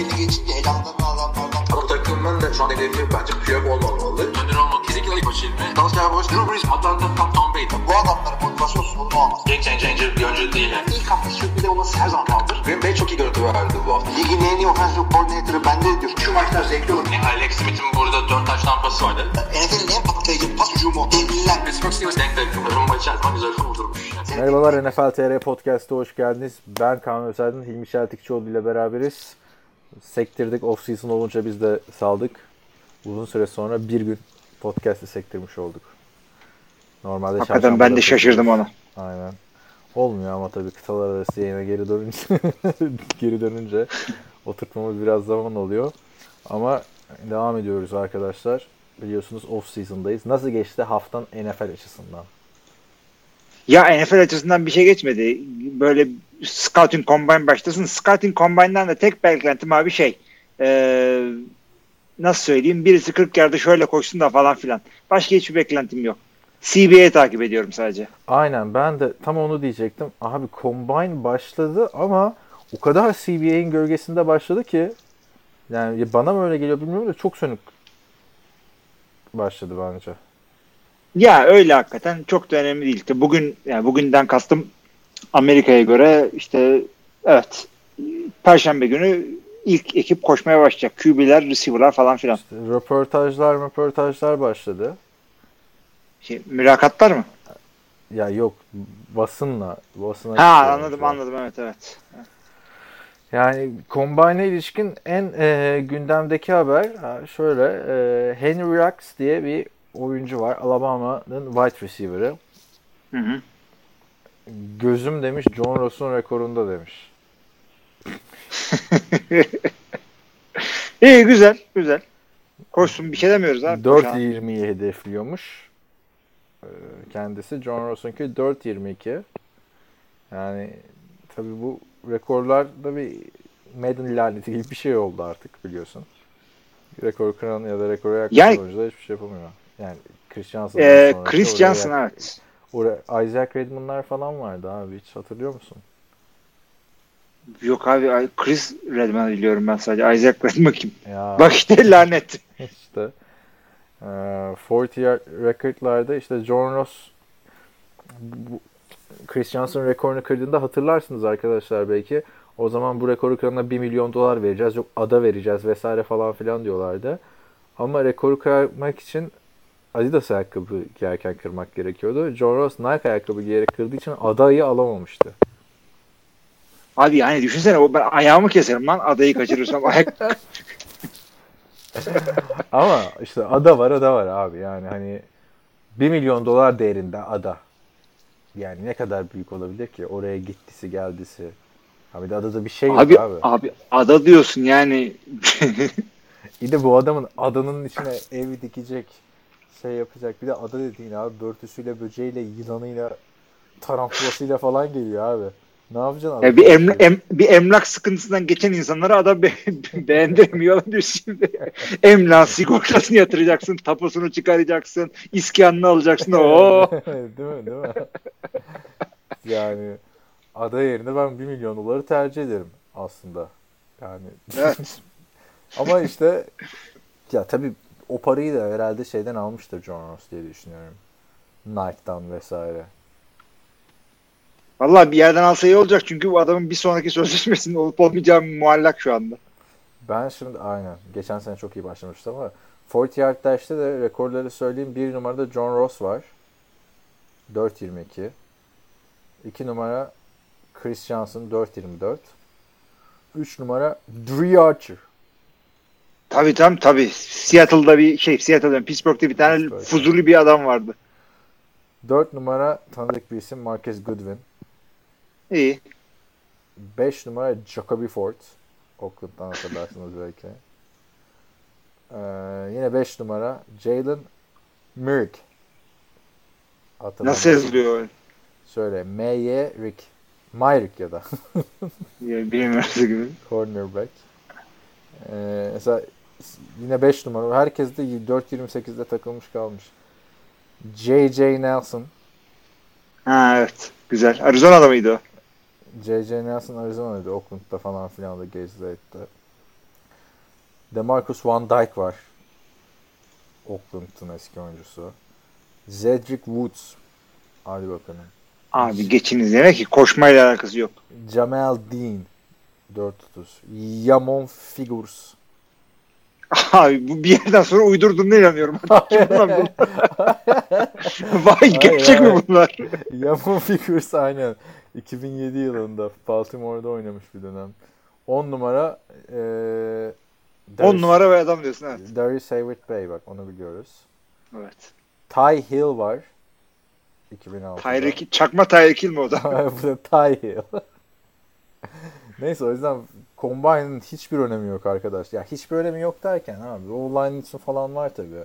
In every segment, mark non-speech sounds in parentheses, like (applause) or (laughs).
belli geçince elanlarını alanlardan Ama takımın da şu an hedefi bence Piyok olmamalı. Önder olmak kesinlikle ilk başı ilmi. Dallas Cowboys, Drew Brees, Atlanta, Tom, Tom Brady. bu adamların motivasyon sorunu olmaz. Game changer bir oyuncu değil yani. İlk hafta sürpriz olması her zaman kaldır. Green Bay çok iyi görüntü verdi bu hafta. Ligin en iyi offensive coordinator'ı bende diyor. Şu maçlar zevkli olur. Yani Alex Smith'in burada 4 taş tampası vardı. NFL'in en patlayıcı pas hücumu. Devliler. Pittsburgh Steelers denk denk. Rumba içerisinde güzel kurdurmuş. Merhabalar NFL TR Podcast'a hoş geldiniz. Ben Kaan Özaydın, Hilmi Şeltikçioğlu ile beraberiz. Sektirdik, off season olunca biz de saldık. Uzun süre sonra bir gün podcast'i sektirmiş olduk. Normalde Hakikaten ben de şaşırdım ona. Aynen. Olmuyor ama tabii kıtalar arası yayına geri dönünce (laughs) geri dönünce oturtmamız biraz zaman oluyor. Ama devam ediyoruz arkadaşlar. Biliyorsunuz off season'dayız. Nasıl geçti haftan NFL açısından? Ya NFL açısından bir şey geçmedi. Böyle Scouting Combine başlasın. Scouting Combine'dan da tek beklentim abi şey. Ee, nasıl söyleyeyim? Birisi 40 yarda şöyle koşsun da falan filan. Başka hiçbir beklentim yok. CBA'yi takip ediyorum sadece. Aynen ben de tam onu diyecektim. Abi Combine başladı ama o kadar CBA'in gölgesinde başladı ki yani bana mı öyle geliyor bilmiyorum da çok sönük başladı bence. Ya öyle hakikaten çok da önemli değil. Bugün yani bugünden kastım Amerika'ya göre işte evet Perşembe günü ilk ekip koşmaya başlayacak. QB'ler, receiver'lar falan filan. İşte röportajlar röportajlar başladı. Şey, mülakatlar mı? Ya yok basınla basına Ha anladım ya. anladım evet evet. Yani Combine'e ilişkin en e, gündemdeki haber ha, şöyle e, Henry Rux diye bir oyuncu var. Alabama'nın wide receiver'ı. Hı hı. Gözüm demiş John Ross'un rekorunda demiş. (laughs) İyi güzel güzel. Koşsun bir şey demiyoruz abi. Koşan. 4.20'yi hedefliyormuş. Ee, Kendisi John Ross'unki 4.22. Yani tabii bu rekorlar da bir Madden laneti gibi bir şey oldu artık biliyorsun. Rekor kıran ya da rekora yaklaşan Yani- oyuncular hiçbir şey yapamıyor. Yani Chris Ee, sonraki Chris oraya Johnson evet. Oraya- Isaac Redmond'lar falan vardı abi hiç hatırlıyor musun? Yok abi Chris Redman biliyorum ben sadece. Isaac Redman kim? Ya (laughs) Bak (laughs) işte lanet. işte e, 40 yard record'larda işte John Ross bu, Chris Johnson rekorunu kırdığında hatırlarsınız arkadaşlar belki. O zaman bu rekoru kırana 1 milyon dolar vereceğiz. Yok ada vereceğiz vesaire falan filan diyorlardı. Ama rekoru kırmak için Adidas ayakkabı giyerken kırmak gerekiyordu. John Ross Nike ayakkabı giyerek kırdığı için adayı alamamıştı. Abi yani düşünsene o ben ayağımı keserim lan adayı kaçırırsam. Ayak... (laughs) Ama işte ada var ada var abi yani hani 1 milyon dolar değerinde ada. Yani ne kadar büyük olabilir ki oraya gittisi geldisi. Abi de adada bir şey yok abi, abi. abi ada diyorsun yani. (laughs) Bir de bu adamın adanın içine ev dikecek şey yapacak. Bir de ada dediğin abi börtüsüyle böceğiyle yılanıyla tarantulasıyla falan geliyor abi. Ne yapacaksın Ya bir, emla- em- bir emlak sıkıntısından geçen insanlara adam be- (laughs) beğendirmiyor diyorsun şimdi. Emlak sigortasını yatıracaksın, tapusunu çıkaracaksın, iskanını alacaksın. (laughs) Oo. (laughs) değil mi? Değil mi? yani ada yerine ben 1 milyon doları tercih ederim aslında. Yani Evet. ama işte ya tabii o parayı da herhalde şeyden almıştır John Ross diye düşünüyorum. Nike'dan vesaire. Vallahi bir yerden alsa iyi olacak çünkü bu adamın bir sonraki (laughs) sözleşmesinin olup olmayacağı muallak şu anda. Ben şimdi aynen. Geçen sene çok iyi başlamıştı ama 40 Yard Dash'te de rekorları söyleyeyim. Bir numarada John Ross var. 4.22. 2 numara Chris Johnson 4.24. 3 numara Dre Archer. Tabii tam tabii. Seattle'da bir şey, Seattle'da Pittsburgh'da bir tane Pittsburgh. fuzuli bir adam vardı. 4 numara tanıdık bir isim Marquez Goodwin. İyi. 5 numara Jacoby Ford. Oakland'dan hatırlarsınız belki. Ee, yine 5 numara Jalen Murk. Nasıl yazılıyor? Şöyle M.Y. Rick. Myrick ya da (laughs) Ya, Bilmiyoruz gibi. cornerback. Ee, mesela yine 5 numara. Herkes de 4.28'de takılmış kalmış. J.J. Nelson. Ha evet. Güzel. Arizona'da mıydı o? J.J. Nelson Arizona'da Oakland'da falan filan da etti. Demarcus Van Dyke var. Oakland'ın eski oyuncusu. Cedric Woods. Hadi bakalım. Abi geçiniz demek ki koşmayla alakası yok. Jamal Dean. 4.30. Yamon Figures. Abi bu bir yerden sonra uydurduğuna inanıyorum. (laughs) Kim bunlar bu? Vay gerçek mi bunlar? Yamon Figures aynen. 2007 yılında Baltimore'da oynamış bir dönem. 10 numara eee 10 numara bir adam diyorsun evet. Darius Hayward Bey bak onu biliyoruz. Evet. Ty Hill var. 2006'da. Tyreek, çakma Tyreek Hill mi o da? (laughs) Bu da Ty Hill. Neyse o yüzden Combine'ın hiçbir önemi yok arkadaş. Ya hiçbir önemi yok derken abi o line için falan var tabii.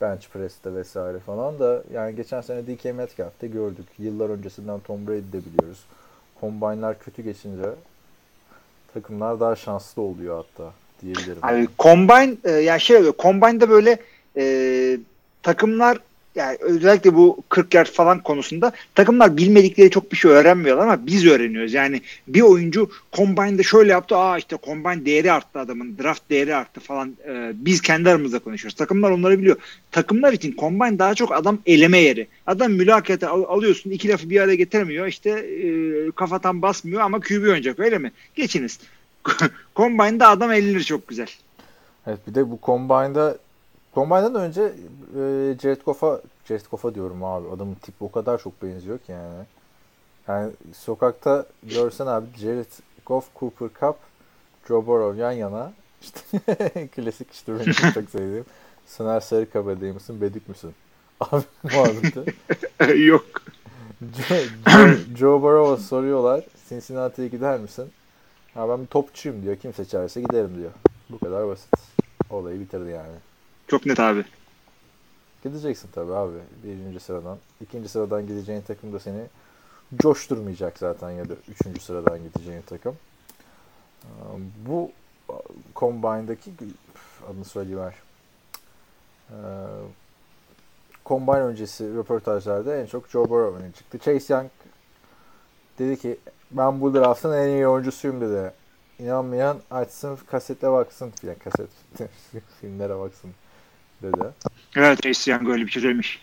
Bench press'te vesaire falan da yani geçen sene DK Metcalf'te gördük. Yıllar öncesinden Tom Brady'de biliyoruz. Combine'lar kötü geçince takımlar daha şanslı oluyor hatta diyebilirim. Abi Combine e, ya şey oluyor. Combine'da böyle e, takımlar yani özellikle bu 40 yard falan konusunda takımlar bilmedikleri çok bir şey öğrenmiyorlar ama biz öğreniyoruz. Yani bir oyuncu Combine'da şöyle yaptı. Aa işte Combine değeri arttı adamın. Draft değeri arttı falan. E, biz kendi aramızda konuşuyoruz. Takımlar onları biliyor. Takımlar için Combine daha çok adam eleme yeri. Adam mülakata al- alıyorsun. iki lafı bir araya getiremiyor. İşte e, kafadan basmıyor ama QB oynayacak öyle mi? Geçiniz. (laughs) Combine'da adam elinir çok güzel. Evet bir de bu Combine'da Combine'dan önce e, Jared Goff'a Jared Goff'a diyorum abi. Adamın tipi o kadar çok benziyor ki yani. Yani sokakta görsen abi Jared Goff, Cooper Cup, Joe Burrow yan yana. İşte (laughs) klasik işte benim çok sevdiğim. Soner Sarıkabadayı mısın, Bedik misin? Abi muhabbeti. (laughs) Yok. Joe, Joe, Joe Burrow'a soruyorlar. Cincinnati'ye gider misin? Ha ben bir topçuyum diyor. Kim seçerse giderim diyor. Bu kadar basit. Olayı bitirdi yani. Çok net abi. Gideceksin tabii abi birinci sıradan. ikinci sıradan gideceğin takım da seni coşturmayacak zaten ya da üçüncü sıradan gideceğin takım. Ee, Bu Combine'daki adını söyleyiver. Ee, Combine öncesi röportajlarda en çok Joe Burrow öne çıktı. Chase Young dedi ki ben bu draftın en iyi oyuncusuyum dedi. İnanmayan açsın kasete baksın filan kaset (laughs) filmlere baksın dedi. Evet Chase Young öyle bir şey söylemiş.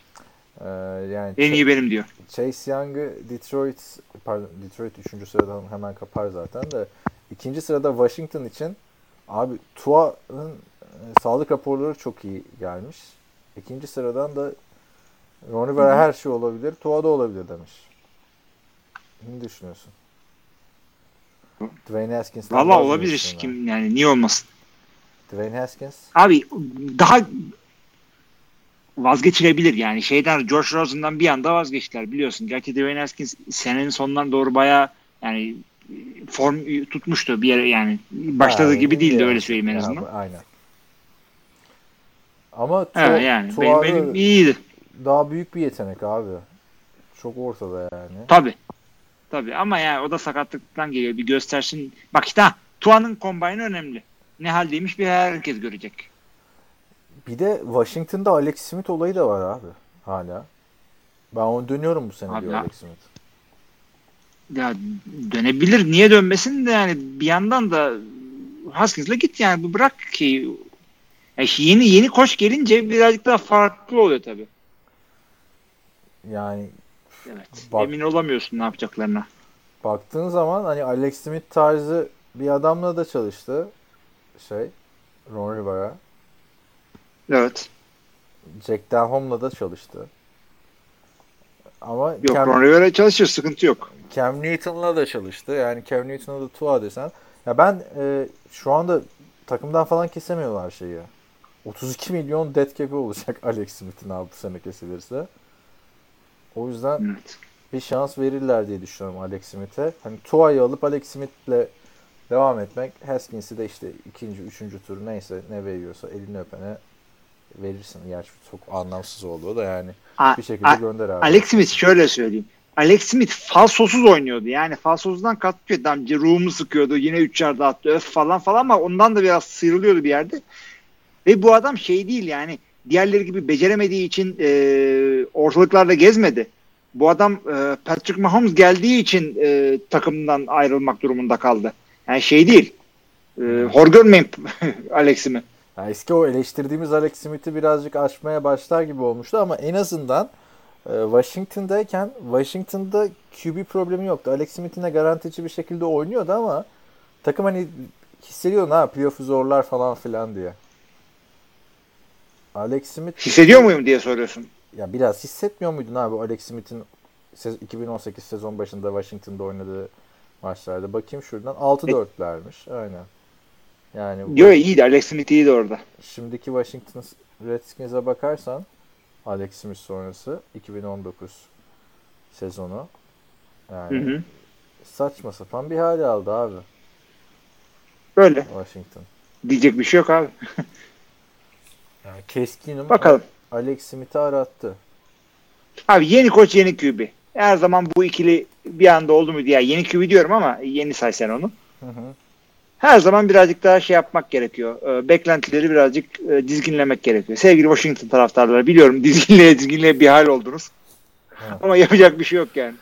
Ee, yani En iyi benim diyor. Chase Young'ı Detroit pardon Detroit 3. sıradan hemen kapar zaten de ikinci sırada Washington için abi Tua'nın e, sağlık raporları çok iyi gelmiş. İkinci sıradan da Ron Rivera her şey olabilir. Tua da olabilir demiş. Ne düşünüyorsun? Dwayne Haskins'ten Valla olabilir. Kim yani niye olmasın? Dwayne Haskins Abi daha vazgeçilebilir yani. Şeyden George Rosen'dan bir anda vazgeçtiler biliyorsun. Gerçi Dwayne Haskins senenin sonundan doğru bayağı yani form tutmuştu bir yere yani başladığı Yani gibi değildi yani. öyle söyleyeyim en Ya, azından. aynen. Ama Ha, Tua, yani benim, benim iyiydi. daha büyük bir yetenek abi. Çok ortada yani. Tabi. Tabi ama yani o da sakatlıktan geliyor. Bir göstersin. Bak işte ha, Tua'nın kombayını önemli. Ne haldeymiş bir herkes görecek. Bir de Washington'da Alex Smith olayı da var abi. Hala. Ben onu dönüyorum bu sene Abi diyor ya- Alex Smith. Ya dönebilir. Niye dönmesin de yani bir yandan da Haskins'le git yani bir bırak ki ya işte yeni yeni koç gelince birazcık daha farklı oluyor tabii. Yani Evet. Bak- Emin olamıyorsun ne yapacaklarına. baktığın zaman hani Alex Smith tarzı bir adamla da çalıştı. Şey Ron Rivera. Evet. Jack Delhom'la da çalıştı. Ama Yok Cam, Ron Rivera çalışır sıkıntı yok. Cam Newton'la da çalıştı. Yani Cam Newton'a da Tua desen. Ya ben e, şu anda takımdan falan kesemiyorlar şeyi. 32 milyon dead cap'i olacak (laughs) Alex Smith'in abi bu sene kesilirse. O yüzden Evet. bir şans verirler diye düşünüyorum Alex Smith'e. Hani Tua'yı alıp Alex Smith'le devam etmek. Haskins'i de işte ikinci, üçüncü tur neyse ne veriyorsa elini öpene verirsin. Gerçi çok anlamsız oldu da yani. A- Bir şekilde A- gönder abi. Alex Smith şöyle söyleyeyim. Alex Smith falsosuz oynuyordu. Yani falsozdan katıyor. Adam ruhumu sıkıyordu. Yine 3 yarda attı. Öf falan falan ama ondan da biraz sıyrılıyordu bir yerde. Ve bu adam şey değil yani diğerleri gibi beceremediği için e, ortalıklarda gezmedi. Bu adam e, Patrick Mahomes geldiği için e, takımdan ayrılmak durumunda kaldı. Yani şey değil. E, hor görmeyin (laughs) Alex'imi. Yani eski o eleştirdiğimiz Alex Smith'i birazcık aşmaya başlar gibi olmuştu ama en azından e, Washington'dayken Washington'da QB problemi yoktu. Alex Smith'in de garantici bir şekilde oynuyordu ama takım hani hissediyor ha playoff'u zorlar falan filan diye. Alex Smith Hissediyor muyum diye soruyorsun. ya biraz hissetmiyor muydun abi Alex Smith'in sez- 2018 sezon başında Washington'da oynadığı maçlarda? Bakayım şuradan 6-4'lermiş. Aynen. Yani Diyor ya iyiydi. Alex Smith iyiydi orada. şimdiki Washington Redskins'e bakarsan Alex Smith sonrası 2019 sezonu yani Hı hı. saçma sapan bir hale aldı abi Böyle. Washington. Diyecek bir şey yok abi. (laughs) Yani keskinim Bakalım. Alex Smith'i arattı. Abi yeni koç yeni QB. Her zaman bu ikili bir anda oldu mu diye. Yeni QB diyorum ama yeni say sen onu. Hı hı. Her zaman birazcık daha şey yapmak gerekiyor. Ee, Beklentileri birazcık e, dizginlemek gerekiyor. Sevgili Washington taraftarları biliyorum (laughs) dizginleye dizginleye bir hal oldunuz. Evet. Ama yapacak bir şey yok yani.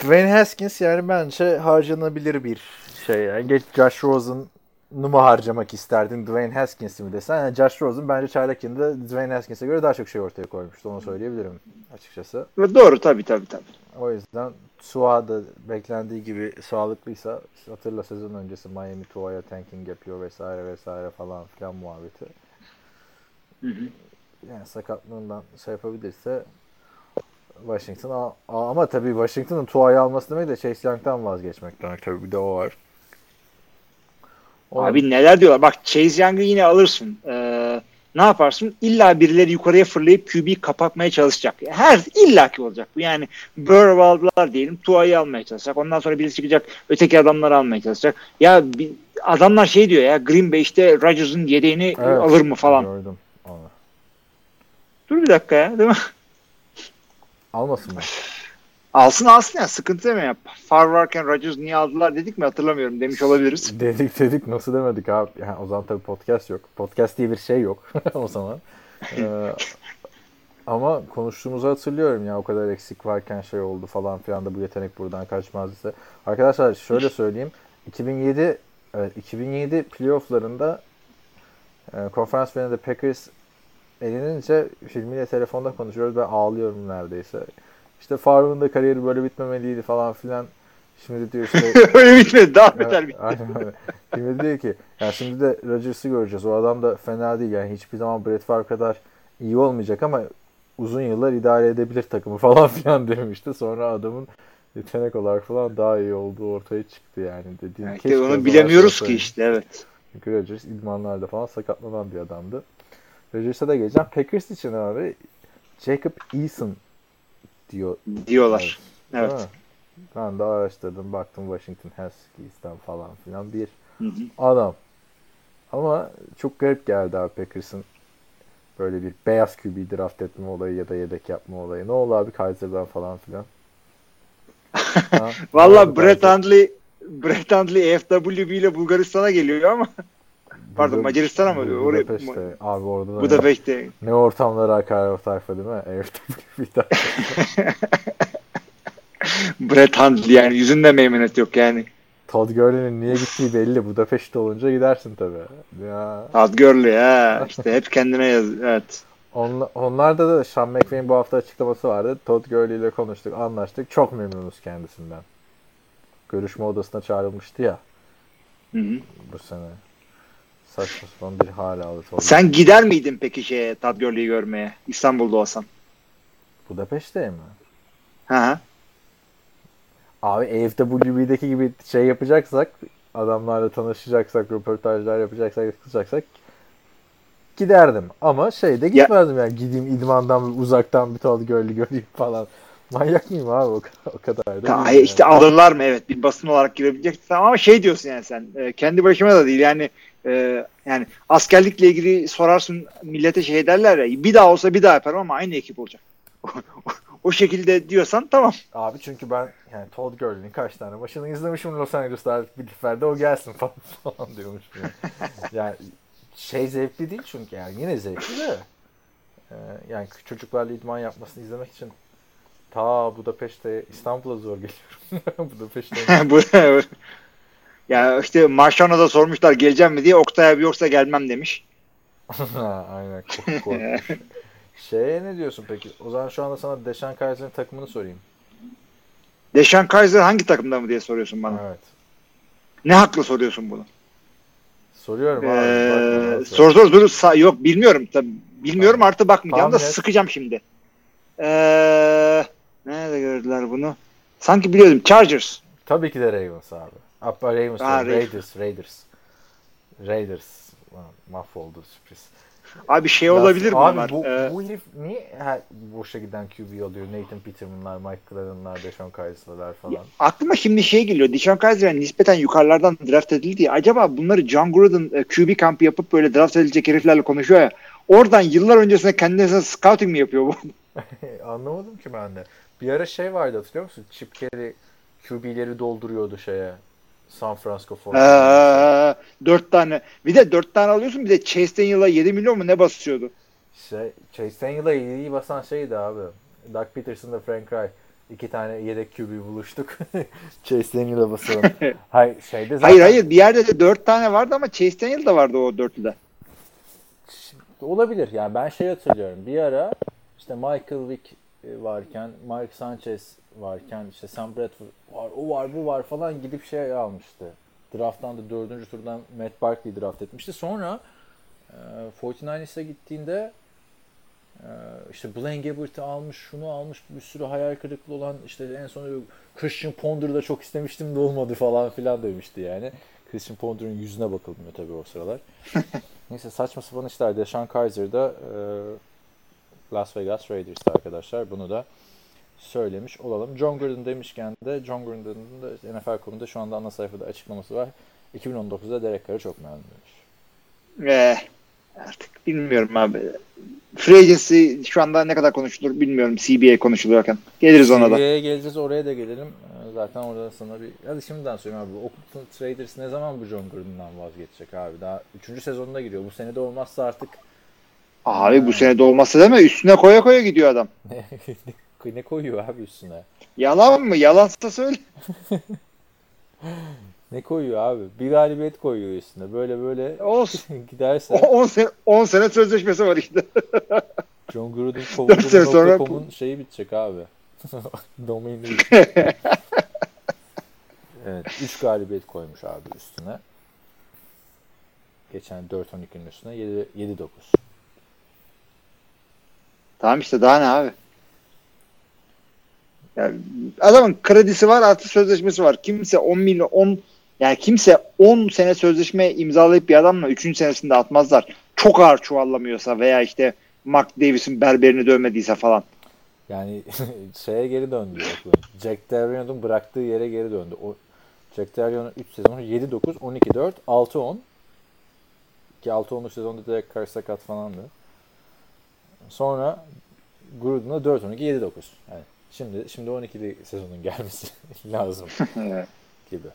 Dwayne Haskins yani bence harcanabilir bir şey. Yani geç Josh Rosen'ı mı harcamak isterdin Dwayne Haskins'i mi desen? Yani Josh Rosen bence çaylak yılında Dwayne Haskins'e göre daha çok şey ortaya koymuştu. Onu söyleyebilirim açıkçası. Ve Doğru tabii tabii tabii. O yüzden Tua da beklendiği gibi sağlıklıysa hatırla sezon öncesi Miami Tua'ya tanking yapıyor vesaire vesaire falan filan muhabbeti. Hı hı. Yani sakatlığından şey yapabilirse Washington a- a- ama tabii Washington'ın Tua'yı alması demek de Chase Young'tan vazgeçmek demek tabii bir de o var. O- Abi neler diyorlar. Bak Chase Young'ı yine alırsın. Ee, ne yaparsın? İlla birileri yukarıya fırlayıp QB'yi kapatmaya çalışacak. Her illaki olacak. Bu yani Burrow aldılar diyelim. Tua'yı almaya çalışacak. Ondan sonra birisi çıkacak. Öteki adamları almaya çalışacak. Ya adamlar şey diyor ya Green Bay işte Rodgers'ın yedeğini Evet, alır mı falan. Gördüm onu. Dur bir dakika ya değil mi? Almasın mı? (laughs) Alsın alsın ya sıkıntı deme ya. Favre varken Rodgers niye aldılar dedik mi hatırlamıyorum demiş olabiliriz. Dedik dedik nasıl demedik abi. Yani o zaman tabii podcast yok. Podcast diye bir şey yok (laughs) o zaman. Ee, ama konuştuğumuzu hatırlıyorum ya o kadar eksik varken şey oldu falan filan da bu yetenek buradan kaçmaz ise. Arkadaşlar şöyle söyleyeyim. 2007 evet 2007 playofflarında e, konferans finalinde Packers elenince filmiyle telefonda konuşuyoruz. Ben ağlıyorum neredeyse. İşte Favre'ın da kariyeri böyle bitmemeliydi falan filan. Şimdi diyor işte (laughs) Öyle bitmedi daha beter bitti. aynen öyle. Şimdi diyor ki ya şimdi de Rodgers'ı göreceğiz. O adam da fena değil yani hiçbir zaman Brett Favre kadar iyi olmayacak ama uzun yıllar idare edebilir takımı (laughs) falan filan demişti. Sonra adamın yetenek olarak falan daha iyi olduğu ortaya çıktı yani dediğim. Yani keşke o onu bilemiyoruz ki işte evet. Çünkü Rodgers idmanlarda falan sakatlanan bir adamdı. Rodgers'a da geleceğim. Packers için abi Jacob Eason diyor. Diyorlar. Evet. Ben de araştırdım. Baktım Washington Huskies'ten falan filan bir Hı hı. adam. Ama çok garip geldi abi Packers'ın böyle bir beyaz QB draft etme olayı ya da yedek yapma olayı. Ne oldu abi Kaiser'dan falan filan? (laughs) Ha? Valla Brett? Hundley Brett Hundley FWB ile Bulgaristan'a geliyor ama pardon, Macaristan ama oraya- Budapeşte. Abi orada da bu da bekle. ne ortamlar akar o tayfa değil mi? FWB'den. Brett Hundley yani yüzünde meymenet yok yani. Todd Gurley'nin niye gittiği belli. Budapeşte olunca gidersin tabii. Ya. Todd Gurley ha işte hep kendine yaz. Evet. Onla- onlarda da Sean McVay'in bu hafta açıklaması vardı. Todd Gurley ile konuştuk, anlaştık. Çok memnunuz kendisinden. Görüşme odasına çağrılmıştı ya Hı hı. bu sene. Saçma sapan bir hal aldı Sen gider miydin peki şeye Todd Gurley'i görmeye İstanbul'da olsan? Budapeşte mi? Hı hı. Abi AFWB'deki gibi şey yapacaksak, adamlarla tanışacaksak, röportajlar yapacaksak, yapacaksak giderdim. Ama şeyde gitmezdim yani gideyim idmandan uzaktan bir Todd Gurley göreyim falan. Manyak mıyım abi o kadar, o kadar da Ta, değil yani. işte alırlar mı evet bir basın olarak girebilecek ama şey diyorsun yani sen e, kendi başıma da değil yani e, yani askerlikle ilgili sorarsın millete şey derler ya bir daha olsa bir daha yaparım ama aynı ekip olacak. (laughs) o şekilde diyorsan tamam. Abi çünkü ben yani Todd Gurley'nin kaç tane maçını izlemişim Los Angeles'ta artık bir seferde o gelsin (laughs) falan, falan diyormuş. Yani. (laughs) yani şey zevkli değil çünkü yani yine zevkli de Ee, yani çocuklarla idman yapmasını izlemek için ta Budapeşte İstanbul'a zor geliyorum. Budapeşte Bu ya işte Marşano'da sormuşlar geleceğim mi diye Oktay abi yoksa gelmem demiş. (laughs) Aynen. Kork- korkmuş. Şeye ne diyorsun peki? O zaman şu anda sana Deşan Kaiser'in takımını sorayım. Deşan Kaiser hangi takımda mı diye soruyorsun bana. Evet. Ne hakla soruyorsun bunu? Soruyorum abi. Ee, sor sor dur. Yok bilmiyorum tabii. Bilmiyorum Tamam. artı bakmayacağım da Tahmin et. sıkacağım şimdi. Ee, nerede gördüler bunu? Sanki biliyordum. Chargers. Tabii ki de Ravens abi. Hatta Ravens Ha, Raiders, Raiders. Raiders. Mahvoldu sürpriz. Abi şey Ya, olabilir Abi bunlar? bu, Ee, bu herif niye her boşa giden QB alıyor? Nathan Peterman'lar, Mike Glennon'lar, Deshaun Kaiser'lar falan. aklıma şimdi şey geliyor. Deshaun Kaiser'e nispeten yukarılardan draft edildi ya. Acaba bunları John Gruden e, QB kampı yapıp böyle draft edilecek heriflerle konuşuyor ya. Oradan yıllar öncesinde kendisine scouting mi yapıyor bu? (laughs) (laughs) Anlamadım ki ben de. Bir ara şey vardı hatırlıyor musun? Chip Kelly QB'leri dolduruyordu şeye. San Francisco 49ers'a. Ee, dört tane. Bir de dört tane alıyorsun bir de Chase Daniel'a 7 milyon mu ne basıyordu? Şey, Chase Daniel'a iyi basan şeydi abi. Doug Peterson'da Frank Reich. İki tane yedek QB buluştuk. (laughs) Chase Daniel'a basalım. (laughs) Hayır şeyde zaten... Hayır hayır bir yerde de dört tane vardı ama Chase Daniel da vardı o dörtlüde. Olabilir. Yani ben şey hatırlıyorum. Bir ara işte Michael Vick e, varken, Mike Sanchez varken, işte Sam Bradford var, o var, bu var falan gidip şey almıştı. Draft'tan da dördüncü turdan Matt Barkley draft etmişti. Sonra e, 49ers'a gittiğinde e, işte Blaine Gabbert'ı almış, şunu almış, bir sürü hayal kırıklığı olan işte en son Christian Ponder'ı da çok istemiştim de olmadı falan filan demişti yani. Christian Ponder'ın yüzüne bakılmıyor tabii o sıralar. (laughs) Neyse saçma sapan işler. Deshaun Kaiser da e, Las Vegas Raiders'ta arkadaşlar. Bunu da söylemiş olalım. John Gruden demişken de John Gruden'ın da NFL konuda şu anda ana sayfada açıklaması var. 2019'da Derek Carr'ı çok memnun demiş. Ee, artık bilmiyorum abi. Free agency şu anda ne kadar konuşulur bilmiyorum CBA konuşuluyorken. Geliriz ona da. CBA'ye geleceğiz oraya da gelelim. Ee, Zaten orada sana bir... Hadi şimdiden söyleyeyim abi. Oakland Raiders ne zaman bu John Gruden'dan vazgeçecek abi? Daha 3. sezonuna giriyor. Bu sene de olmazsa artık Abi bu sene de olmasa deme üstüne koya koya gidiyor adam. (laughs) ne koyuyor abi üstüne? Yalan mı? Yalansa söyle. (laughs) (laughs) Ne koyuyor abi? Bir galibiyet koyuyor üstüne. Böyle böyle Olsun. (laughs) giderse 10 sene, 10 sene sözleşmesi var işte. John Gruden kovuldu.com'un şeyi bitecek abi. Domaini bitecek. evet. 3 galibiyet koymuş abi üstüne. Geçen 4-12'nin üstüne 7-9. Tamam işte daha ne abi? Yani adamın kredisi var artı sözleşmesi var. Kimse 10 milyon 10 yani kimse 10 sene sözleşme imzalayıp bir adamla 3. senesinde atmazlar. Çok ağır çuvallamıyorsa veya işte Mark Davis'in berberini dövmediyse falan. Yani (laughs) şeye geri döndü. Jack Del bıraktığı yere geri döndü. O Jack Del Rio'nun 3 sezonu 7-9, 12-4, 6-10. Ki 6-10'luk sezonda direkt karşı sakat falandı. Sonra Gruden'a 4-12, 7-9. Yani şimdi şimdi 12'li sezonun (laughs) gelmesi (laughs) lazım gibi.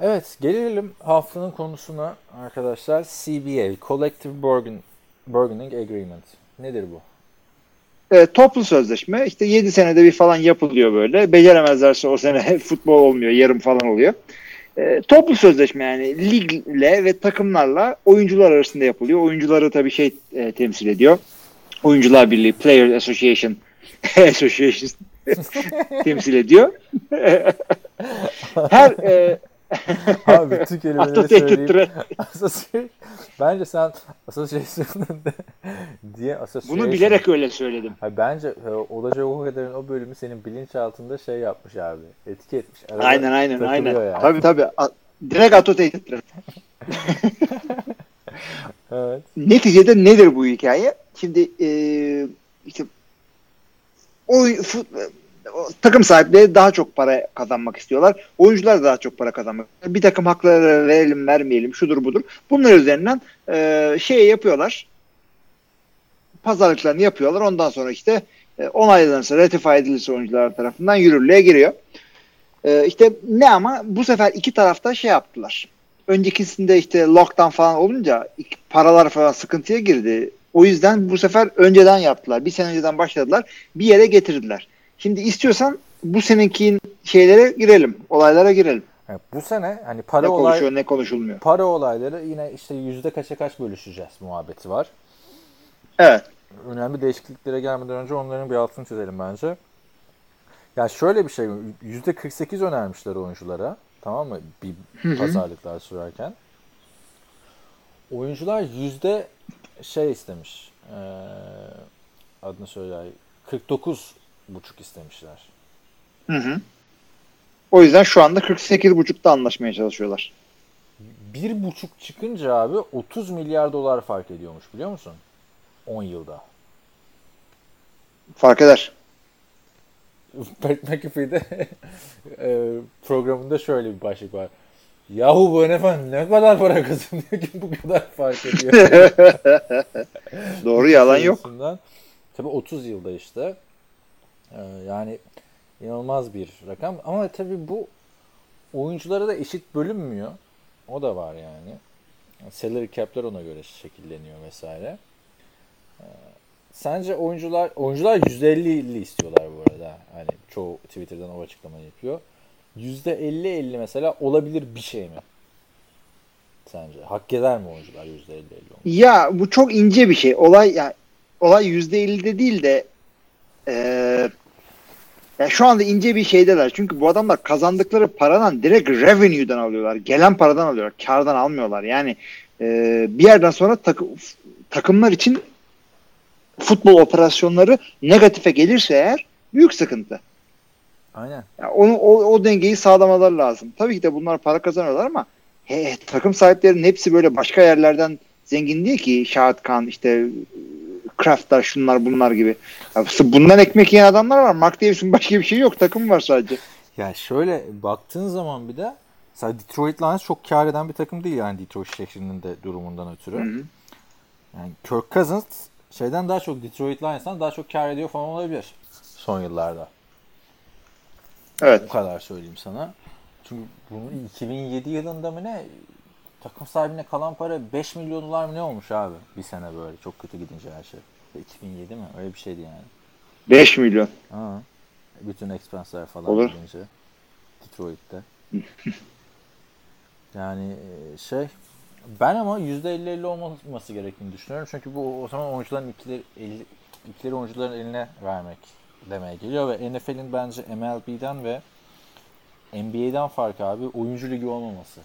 Evet, gelelim haftanın konusuna arkadaşlar. CBA, Collective Bargain, Bargaining Agreement. Nedir bu? E, toplu sözleşme işte 7 senede bir falan yapılıyor böyle. Beceremezlerse o sene (laughs) futbol olmuyor. Yarım falan oluyor. E, toplu sözleşme yani ligle ve takımlarla oyuncular arasında yapılıyor. Oyuncuları tabii şey e, temsil ediyor. Oyuncular Birliği, Player Association Association (laughs) temsil ediyor. Her e, Abi bütün kelimeleri söyleyeyim. Association. Bence sen Association'ın (laughs) diye Association. bunu bilerek öyle söyledim. Hayır, bence e, Olacak o kadarın o bölümü senin bilinçaltında şey yapmış abi. Etki etmiş. Arada Aynen aynen aynen. yani. Tabii (laughs) tabii. A- Direkt Associated Press. Evet. Neticede nedir bu hikaye? Şimdi e, işte o, fut- takım sahipleri daha çok para kazanmak istiyorlar. Oyuncular da daha çok para kazanmak istiyorlar. Bir takım hakları verelim vermeyelim şudur budur. Bunlar üzerinden e, şey yapıyorlar. Pazarlıklarını yapıyorlar. Ondan sonra işte e, onaylanırsa, ratify edilirse oyuncular tarafından yürürlüğe giriyor. E, işte ne ama bu sefer iki tarafta şey yaptılar. Öncekisinde işte lockdown falan olunca paralar falan sıkıntıya girdi. O yüzden bu sefer önceden yaptılar. Bir sene önceden başladılar. Bir yere getirdiler. Şimdi istiyorsan bu seneki şeylere girelim. Olaylara girelim. Yani bu sene hani para Ne olay konuşuyor ne konuşulmuyor. para olayları yine işte yüzde kaça kaç bölüşeceğiz muhabbeti var. Evet. önemli değişikliklere gelmeden önce onların bir altını çizelim bence. Yani şöyle bir şey, yüzde 48 önermişler oyunculara, tamam mı? Bir pazarlıklar sürerken. Oyuncular yüzde şey istemiş, eee adını söyle, 49 buçuk istemişler. Hı hı. O yüzden şu anda 48.5'ta anlaşmaya çalışıyorlar. Bir buçuk çıkınca abi 30 milyar dolar fark ediyormuş biliyor musun? 10 yılda. Fark eder. Pat McAfee'de e, programında şöyle bir başlık var. Yahu bu NFL ne kadar para kazanıyor ki bu kadar fark ediyor. (laughs) Doğru yalan yok. Tabii 30 yılda işte. E, yani inanılmaz bir rakam. Ama tabii bu oyunculara da eşit bölünmüyor. O da var yani. Salary cap'ler ona göre şekilleniyor vesaire. E, Sence oyuncular oyuncular %50-50 istiyorlar bu arada. Hani çoğu Twitter'dan o açıklamayı yapıyor. %50-50 mesela olabilir bir şey mi? Sence? Hak eder mi oyuncular %50-50 olmayı? Ya bu çok ince bir şey. Olay ya olay %50'de değil de eee ya şu anda ince bir şeydeler. Çünkü bu adamlar kazandıkları paradan direkt revenue'dan alıyorlar. Gelen paradan alıyorlar. Kardan almıyorlar. Yani eee, bir yerden sonra takı- takımlar için futbol operasyonları negatife gelirse eğer büyük sıkıntı. Aynen. Ya onu o, o dengeyi sağlamaları lazım. Tabii ki de bunlar para kazanıyorlar ama he, takım sahiplerinin hepsi böyle başka yerlerden zengin değil ki. Şahat Khan işte Kraft'lar şunlar bunlar gibi. Bundan ekmek yiyen adamlar var. Mark Davis'in başka bir şey yok. Takım var sadece. Ya şöyle baktığın zaman bir de mesela Detroit Lions çok kar eden bir takım değil yani Detroit şehrinin de durumundan ötürü. Hı hı. Yani Kirk Cousins şeyden daha çok Detroit Lions'tan daha çok kar ediyor falan olabilir son yıllarda. Evet. O kadar söyleyeyim sana. Çünkü bunu 2007 yılında mı ne takım sahibine kalan para 5 milyon dolar mı ne olmuş abi bir sene böyle çok kötü gidince her şey. 2007 mi? Öyle bir şeydi yani. 5 milyon. Ha. Bütün expense'ler falan Olur. gidince Detroit'te. (laughs) yani e, şey ben ama %50-50 olmaması gerektiğini düşünüyorum. Çünkü bu o zaman oyuncuların ikileri, elli- ikileri oyuncuların eline vermek demeye geliyor ve NFL'in bence MLB'den ve NBA'den farkı abi oyuncu ligi olmaması.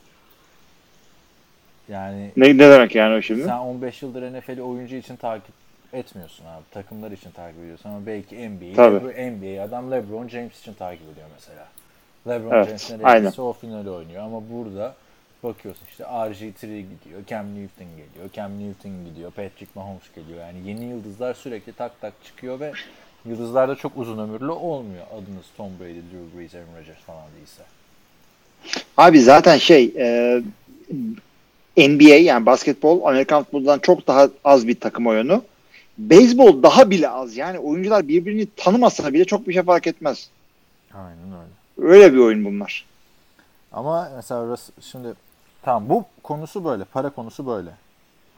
Yani Ne, ne demek yani o şimdi? sen 15 yıldır NFL'i oyuncu için takip etmiyorsun abi. Takımlar için takip ediyorsun ama belki NBA'yi Tabii. NBA adam LeBron James için takip ediyor mesela. LeBron Evet, James gitse o finali oynuyor ama burada bakıyorsun işte RG3 gidiyor, Cam Newton geliyor, Cam Newton gidiyor, Patrick Mahomes geliyor. Yani yeni yıldızlar sürekli tak tak çıkıyor ve yıldızlar da çok uzun ömürlü olmuyor. Adınız Tom Brady, Drew Brees, Aaron Rodgers falan değilse. Abi zaten şey e, NBA yani basketbol Amerikan futbolundan çok daha az bir takım oyunu. Beyzbol daha bile az. Yani oyuncular birbirini tanımasa bile çok bir şey fark etmez. Aynen öyle. Öyle bir oyun bunlar. Ama mesela şimdi tamam bu konusu böyle. Para konusu böyle.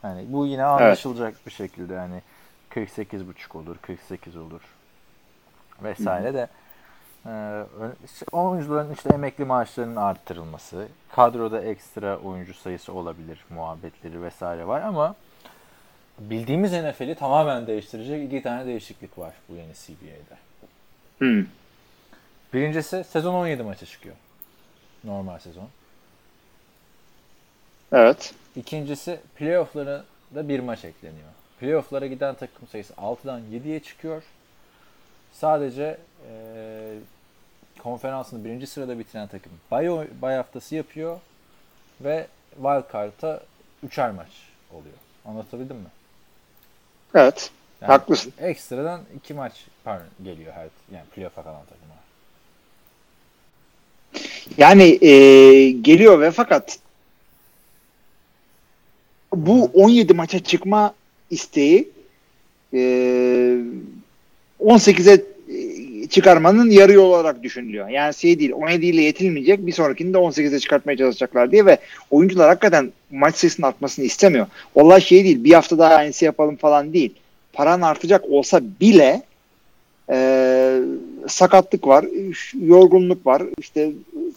Yani bu yine anlaşılacak bir şekilde yani 48,5 olur, 48 olur vesaire de e, oyuncuların işte emekli maaşlarının arttırılması, kadroda ekstra oyuncu sayısı olabilir, muhabbetleri vesaire var ama bildiğimiz NFL'i tamamen değiştirecek iki tane değişiklik var bu yeni CBA'de. Hmm. Birincisi sezon 17 maça çıkıyor. Normal sezon. Evet. İkincisi playoff'lara da bir maç ekleniyor. Playoff'lara giden takım sayısı 6'dan 7'ye çıkıyor. Sadece eee konferansını birinci sırada bitiren takım bay, bay haftası yapıyor ve wild card'a üçer maç oluyor. Anlatabildim mi? Evet. Yani Haklısın. Ekstradan iki maç pardon, geliyor her yani playoff'a kalan takıma. Yani e, geliyor ve fakat bu 17 maça çıkma isteği e, 18'e e, çıkarmanın yarı yol olarak düşünülüyor. Yani şey değil 17 ile yetinmeyecek bir sonrakini de 18'e çıkartmaya çalışacaklar diye ve oyuncular hakikaten maç sayısının artmasını istemiyor. Olay şey değil bir hafta daha aynısı yapalım falan değil. Paran artacak olsa bile e, sakatlık var, yorgunluk var, işte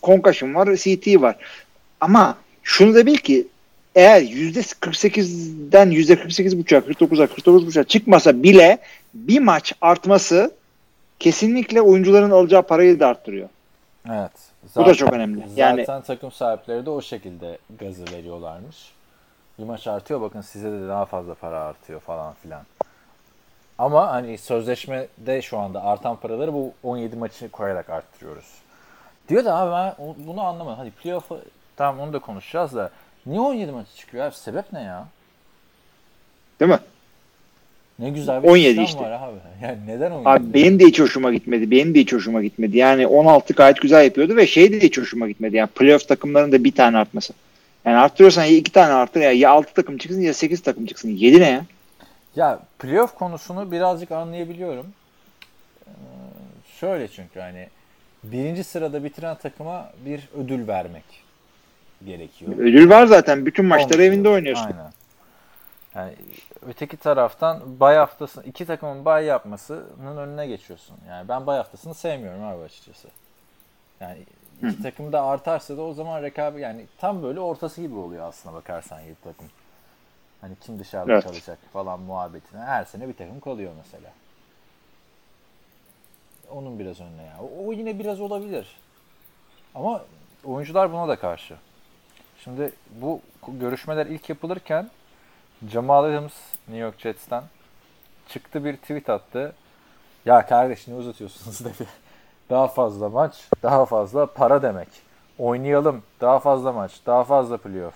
concussion var, CT var. Ama şunu da bil ki eğer %48'den %48.5'a 49'a 49.5'a çıkmasa bile bir maç artması kesinlikle oyuncuların alacağı parayı da arttırıyor. Evet. Bu da çok önemli. Yani Zaten takım sahipleri de o şekilde gazı veriyorlarmış. Bir maç artıyor bakın size de daha fazla para artıyor falan filan. Ama hani sözleşmede şu anda artan paraları bu 17 maçı koyarak arttırıyoruz. Diyor da abi ben bunu anlamadım. Hadi playoff'u tamam onu da konuşacağız da niye 17 maçı çıkıyor abi? Sebep ne ya? değil mi? Ne güzel bir 17 sistem işte. var abi. (laughs) Yani neden 17? Abi benim de hiç hoşuma gitmedi. Benim de hiç hoşuma gitmedi. Yani 16 gayet güzel yapıyordu ve şey de hiç hoşuma gitmedi. Yani playoff takımlarının da bir tane artması. Yani arttırıyorsan ya iki tane arttır ya. Ya 6 takım çıksın ya 8 takım çıksın. 7 ne ya? Ya playoff konusunu birazcık anlayabiliyorum. Ee, şöyle çünkü hani birinci sırada bitiren takıma bir ödül vermek gerekiyor. Ödül var zaten. Bütün maçları Olmuş evinde oynuyorsun. Aynen. Yani öteki taraftan bay haftası iki takımın bay yapmasının önüne geçiyorsun. Yani ben bay haftasını sevmiyorum abi açıkçası. Yani iki takım da artarsa da o zaman rekabet yani tam böyle ortası gibi oluyor aslına bakarsan yedi takım. Hani kim dışarıda Evet. kalacak falan muhabbetine. Her sene bir takım kalıyor mesela. Onun biraz önüne ya. O yine biraz olabilir. Ama oyuncular buna da karşı. Şimdi bu görüşmeler ilk yapılırken Jamal Adams New York Jets'ten çıktı bir tweet attı. Ya kardeş ne uzatıyorsunuz (laughs) dedi. Daha fazla maç, daha fazla para demek. Oynayalım, daha fazla maç, daha fazla playoff.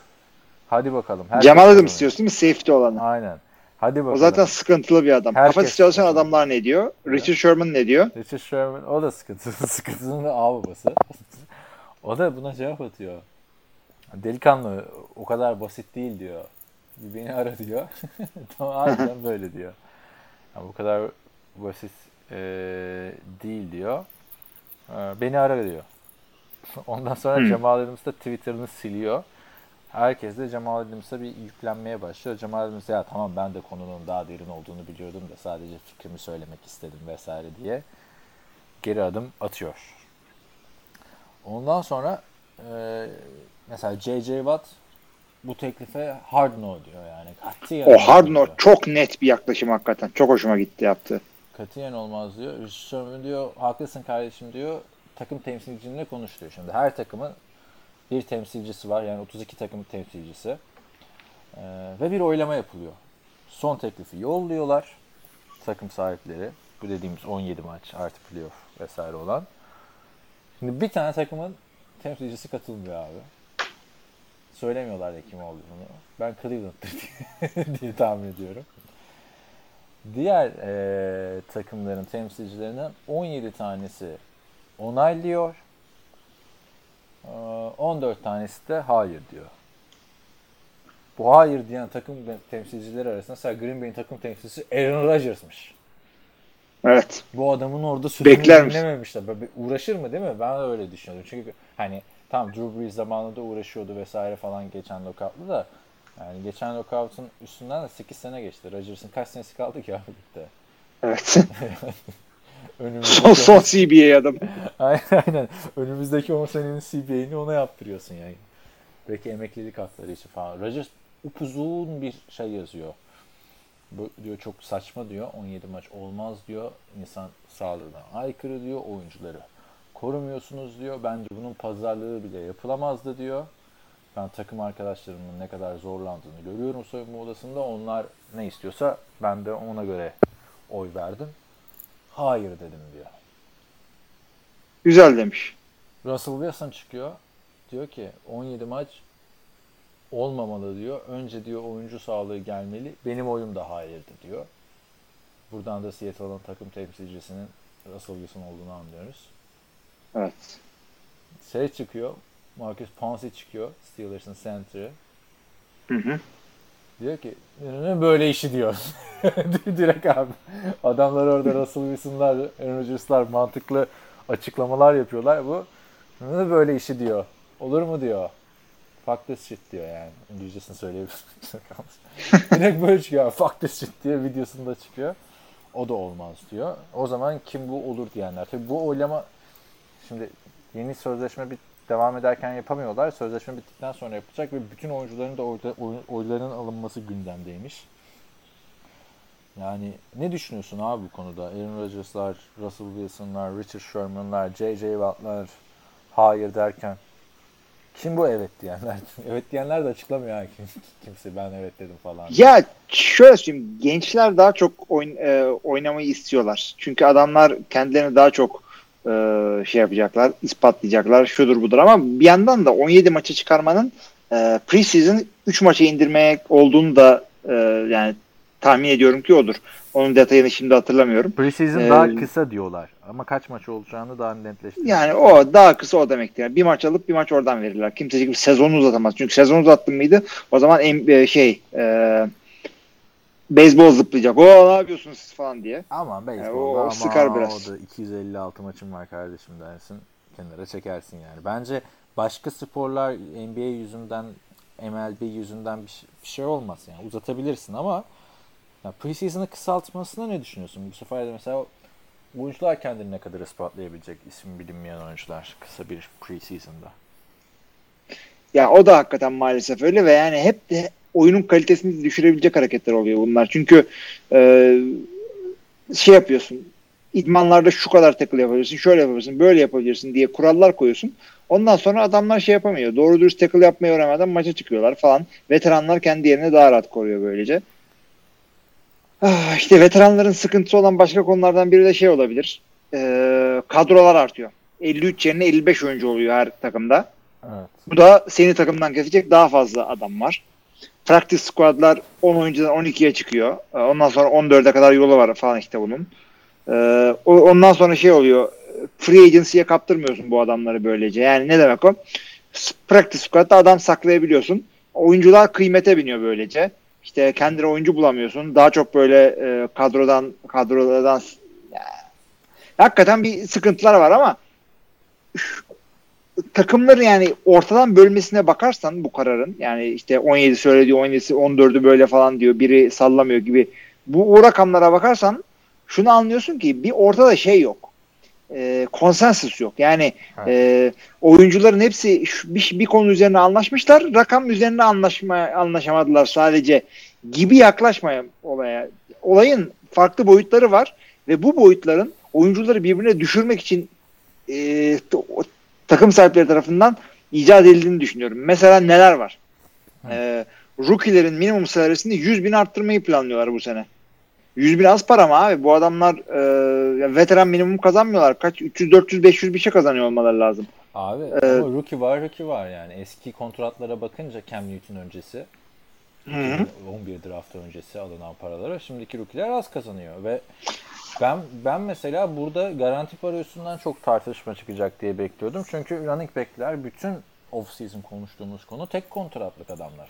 Hadi bakalım. herkes Cemal Adams istiyorsun değil mi? Safety olanı. Aynen. Hadi bakalım. O zaten sıkıntılı bir adam. Herkes Kafası çalışan adamlar ne diyor? Richard Sherman ne diyor? Richard Sherman o da sıkıntılı. (laughs) Sıkıntının ağ babası. (laughs) o da buna cevap atıyor. Delikanlı o kadar basit değil diyor. Bir beni ara diyor. (laughs) tamam harbiden böyle diyor. Yani bu kadar basit eee, değil diyor. Eee, beni ara diyor. (laughs) Ondan sonra Hmm. Cemal Adams da Twitter'ını siliyor. Herkes de Cemal Adams'a bir yüklenmeye başlıyor. Cemal Adams ya tamam ben de konunun daha derin olduğunu biliyordum da sadece fikrimi söylemek istedim vesaire diye geri adım atıyor. Ondan sonra e, mesela J.J. Watt bu teklife hard no diyor yani. Katiyen O hard no diyor. çok net bir yaklaşım hakikaten. Çok hoşuma gitti yaptı. Katiyen olmaz diyor. Sherman diyor haklısın kardeşim diyor. Takım temsilcinle konuş diyor. Şimdi her takımın bir temsilcisi var. Yani 32 takım temsilcisi. Ee, ve bir oylama yapılıyor. Son teklifi yolluyorlar. Takım sahipleri. Bu dediğimiz 17 maç artı playoff vesaire olan. Şimdi bir tane takımın temsilcisi katılmıyor abi. Söylemiyorlar da kim olduğunu. Ben Cleveland'dır diye, (laughs) diye tahmin ediyorum. Diğer eee, takımların temsilcilerinden 17 tanesi onaylıyor. Eee, 14 tanesi de hayır diyor. Bu hayır diyen takım temsilcileri arasında mesela Green Bay'in takım temsilcisi Aaron Rodgers'mış. Evet. Bu adamın orada misin? dinlememişler. Böyle uğraşır mı değil mi? Ben de öyle düşünüyordum. Çünkü hani tam Drew Brees zamanında uğraşıyordu vesaire falan geçen lockout'la da yani geçen lockout'un üstünden de 8 sene geçti. Rodgers'ın kaç senesi kaldı ki abi ligde? Evet. (laughs) Son, son CBA adam. (laughs) aynen, aynen. Önümüzdeki 10 senenin CBA'ini ona yaptırıyorsun yani. Belki emeklilik hakları için falan. Rodgers upuzun bir şey yazıyor. Bu diyor çok saçma diyor. 17 maç olmaz diyor. İnsan sağlığına aykırı diyor. Oyuncuları korumuyorsunuz diyor. Bence bunun pazarlığı bile yapılamazdı diyor. Ben takım arkadaşlarımın ne kadar zorlandığını görüyorum soyunma odasında. Onlar ne istiyorsa ben de ona göre oy verdim. Hayır dedim diyor. Güzel demiş. Russell Wilson çıkıyor. Diyor ki 17 maç olmamalı diyor. Önce diyor oyuncu sağlığı gelmeli. Benim oyum da hayırdı diyor. Buradan da Seattle'ın takım temsilcisinin Russell Wilson olduğunu anlıyoruz. Evet. Şey çıkıyor. Marcus Pouncey çıkıyor. Steelers'ın center'ı. Hı hı. Diyor ki "Ne böyle işi diyor. (laughs) Direkt abi. Adamlar orada Russell Wilson'lar, Aaron Rodgers'lar mantıklı açıklamalar yapıyorlar. Bu "Ne böyle işi diyor. Olur mu diyor. Fuck this shit diyor yani. İngilizcesini söyleyebilirim. (laughs) Direkt böyle çıkıyor. Fuck this shit diye videosunda çıkıyor. o da olmaz diyor. O zaman kim bu olur diyenler. Tabii bu oylama şimdi yeni sözleşme bir devam ederken yapamıyorlar. Sözleşme bittikten sonra yapılacak ve bütün oyuncuların da oy, oylarının alınması gündemdeymiş. Yani ne düşünüyorsun abi bu konuda? Aaron Rodgers'lar, Russell Wilson'lar, Richard Sherman'lar, J.J. Watt'lar hayır derken kim bu evet diyenler? (laughs) evet diyenler de açıklamıyor ha kim, kimse ben evet dedim falan. Ya şöyle söyleyeyim gençler daha çok oyn, e, oynamayı istiyorlar. Çünkü adamlar kendilerini daha çok e, şey yapacaklar, ispatlayacaklar, şudur budur ama bir yandan da 17 maça çıkarmanın e, preseason 3 maça indirmeye olduğunu da e, yani tahmin ediyorum ki odur. Onun detayını şimdi hatırlamıyorum. Preseason Ee, daha kısa diyorlar ama kaç maç olacağını daha netleştirmiyor. Yani o daha kısa o demektir. Yani bir maç alıp bir maç oradan verirler. Kimse gibi sezonu uzatamaz. Çünkü sezon uzattın mıydı o zaman en, e, şey e, beyzbol zıplayacak. O ne yapıyorsunuz siz falan diye. Ama beyzbolda Yani o ama sıkar biraz. o da 256 maçım var kardeşim dersin. Kenara çekersin yani. Bence başka sporlar NBA yüzünden MLB yüzünden bir şey, bir şey olmaz yani. Uzatabilirsin ama ya preseason'ı kısaltmasına ne düşünüyorsun? Bu sefer de mesela oyuncular kendini ne kadar ispatlayabilecek isim bilinmeyen oyuncular kısa bir preseason'da. Ya o da hakikaten maalesef öyle ve yani hep de oyunun kalitesini düşürebilecek hareketler oluyor bunlar. Çünkü e, şey yapıyorsun. idmanlarda şu kadar tackle yapabilirsin, şöyle yapabilirsin, böyle yapabilirsin diye kurallar koyuyorsun. Ondan sonra adamlar şey yapamıyor. Doğru dürüst tackle yapmayı öğrenmeden maça çıkıyorlar falan. Veteranlar kendi yerini daha rahat koruyor böylece. Ah, işte veteranların sıkıntısı olan başka konulardan biri de şey olabilir. Ee, kadrolar artıyor. 53 yerine 55 oyuncu oluyor her takımda. Evet. Bu da seni takımdan kesecek daha fazla adam var. Practice squad'lar 10 oyuncudan 12'ye çıkıyor. Ee, Ondan sonra 14'e kadar yolu var falan işte bunun. Ee, Ondan sonra şey oluyor. Free agency'ye kaptırmıyorsun bu adamları böylece. Yani ne demek o? Practice squad'da adam saklayabiliyorsun. Oyuncular kıymete biniyor böylece. İşte kendine oyuncu bulamıyorsun. Daha çok böyle e, kadrodan ya, hakikaten bir sıkıntılar var ama takımları yani ortadan bölmesine bakarsan bu kararın yani işte 17 söylediği 17'si 14'ü böyle falan diyor biri sallamıyor gibi bu, bu rakamlara bakarsan şunu anlıyorsun ki bir ortada şey yok. E, konsensus yok. Yani e, oyuncuların hepsi şu- bir, bir konu üzerine anlaşmışlar. Rakam üzerine anlaşma, anlaşamadılar sadece gibi yaklaşmaya olaya. Olayın farklı boyutları var ve bu boyutların oyuncuları birbirine düşürmek için e, o- takım sahipleri tarafından icat edildiğini düşünüyorum. Mesela neler var? E, rookie'lerin minimum salarisini 100 bin arttırmayı planlıyorlar bu sene. 100 bin az para mı abi? Bu adamlar e, veteran minimum kazanmıyorlar. Kaç? 300, 400, 500 bir şey kazanıyor olmaları lazım. Abi Ee, ama rookie var rookie var yani. Eski kontratlara bakınca Cam Newton öncesi hı. 11 draft öncesi alınan paralara şimdiki rookie'ler az kazanıyor ve ben ben mesela burada garanti para üstünden çok tartışma çıkacak diye bekliyordum. Çünkü running back'ler bütün off-season konuştuğumuz konu tek kontratlık adamlar.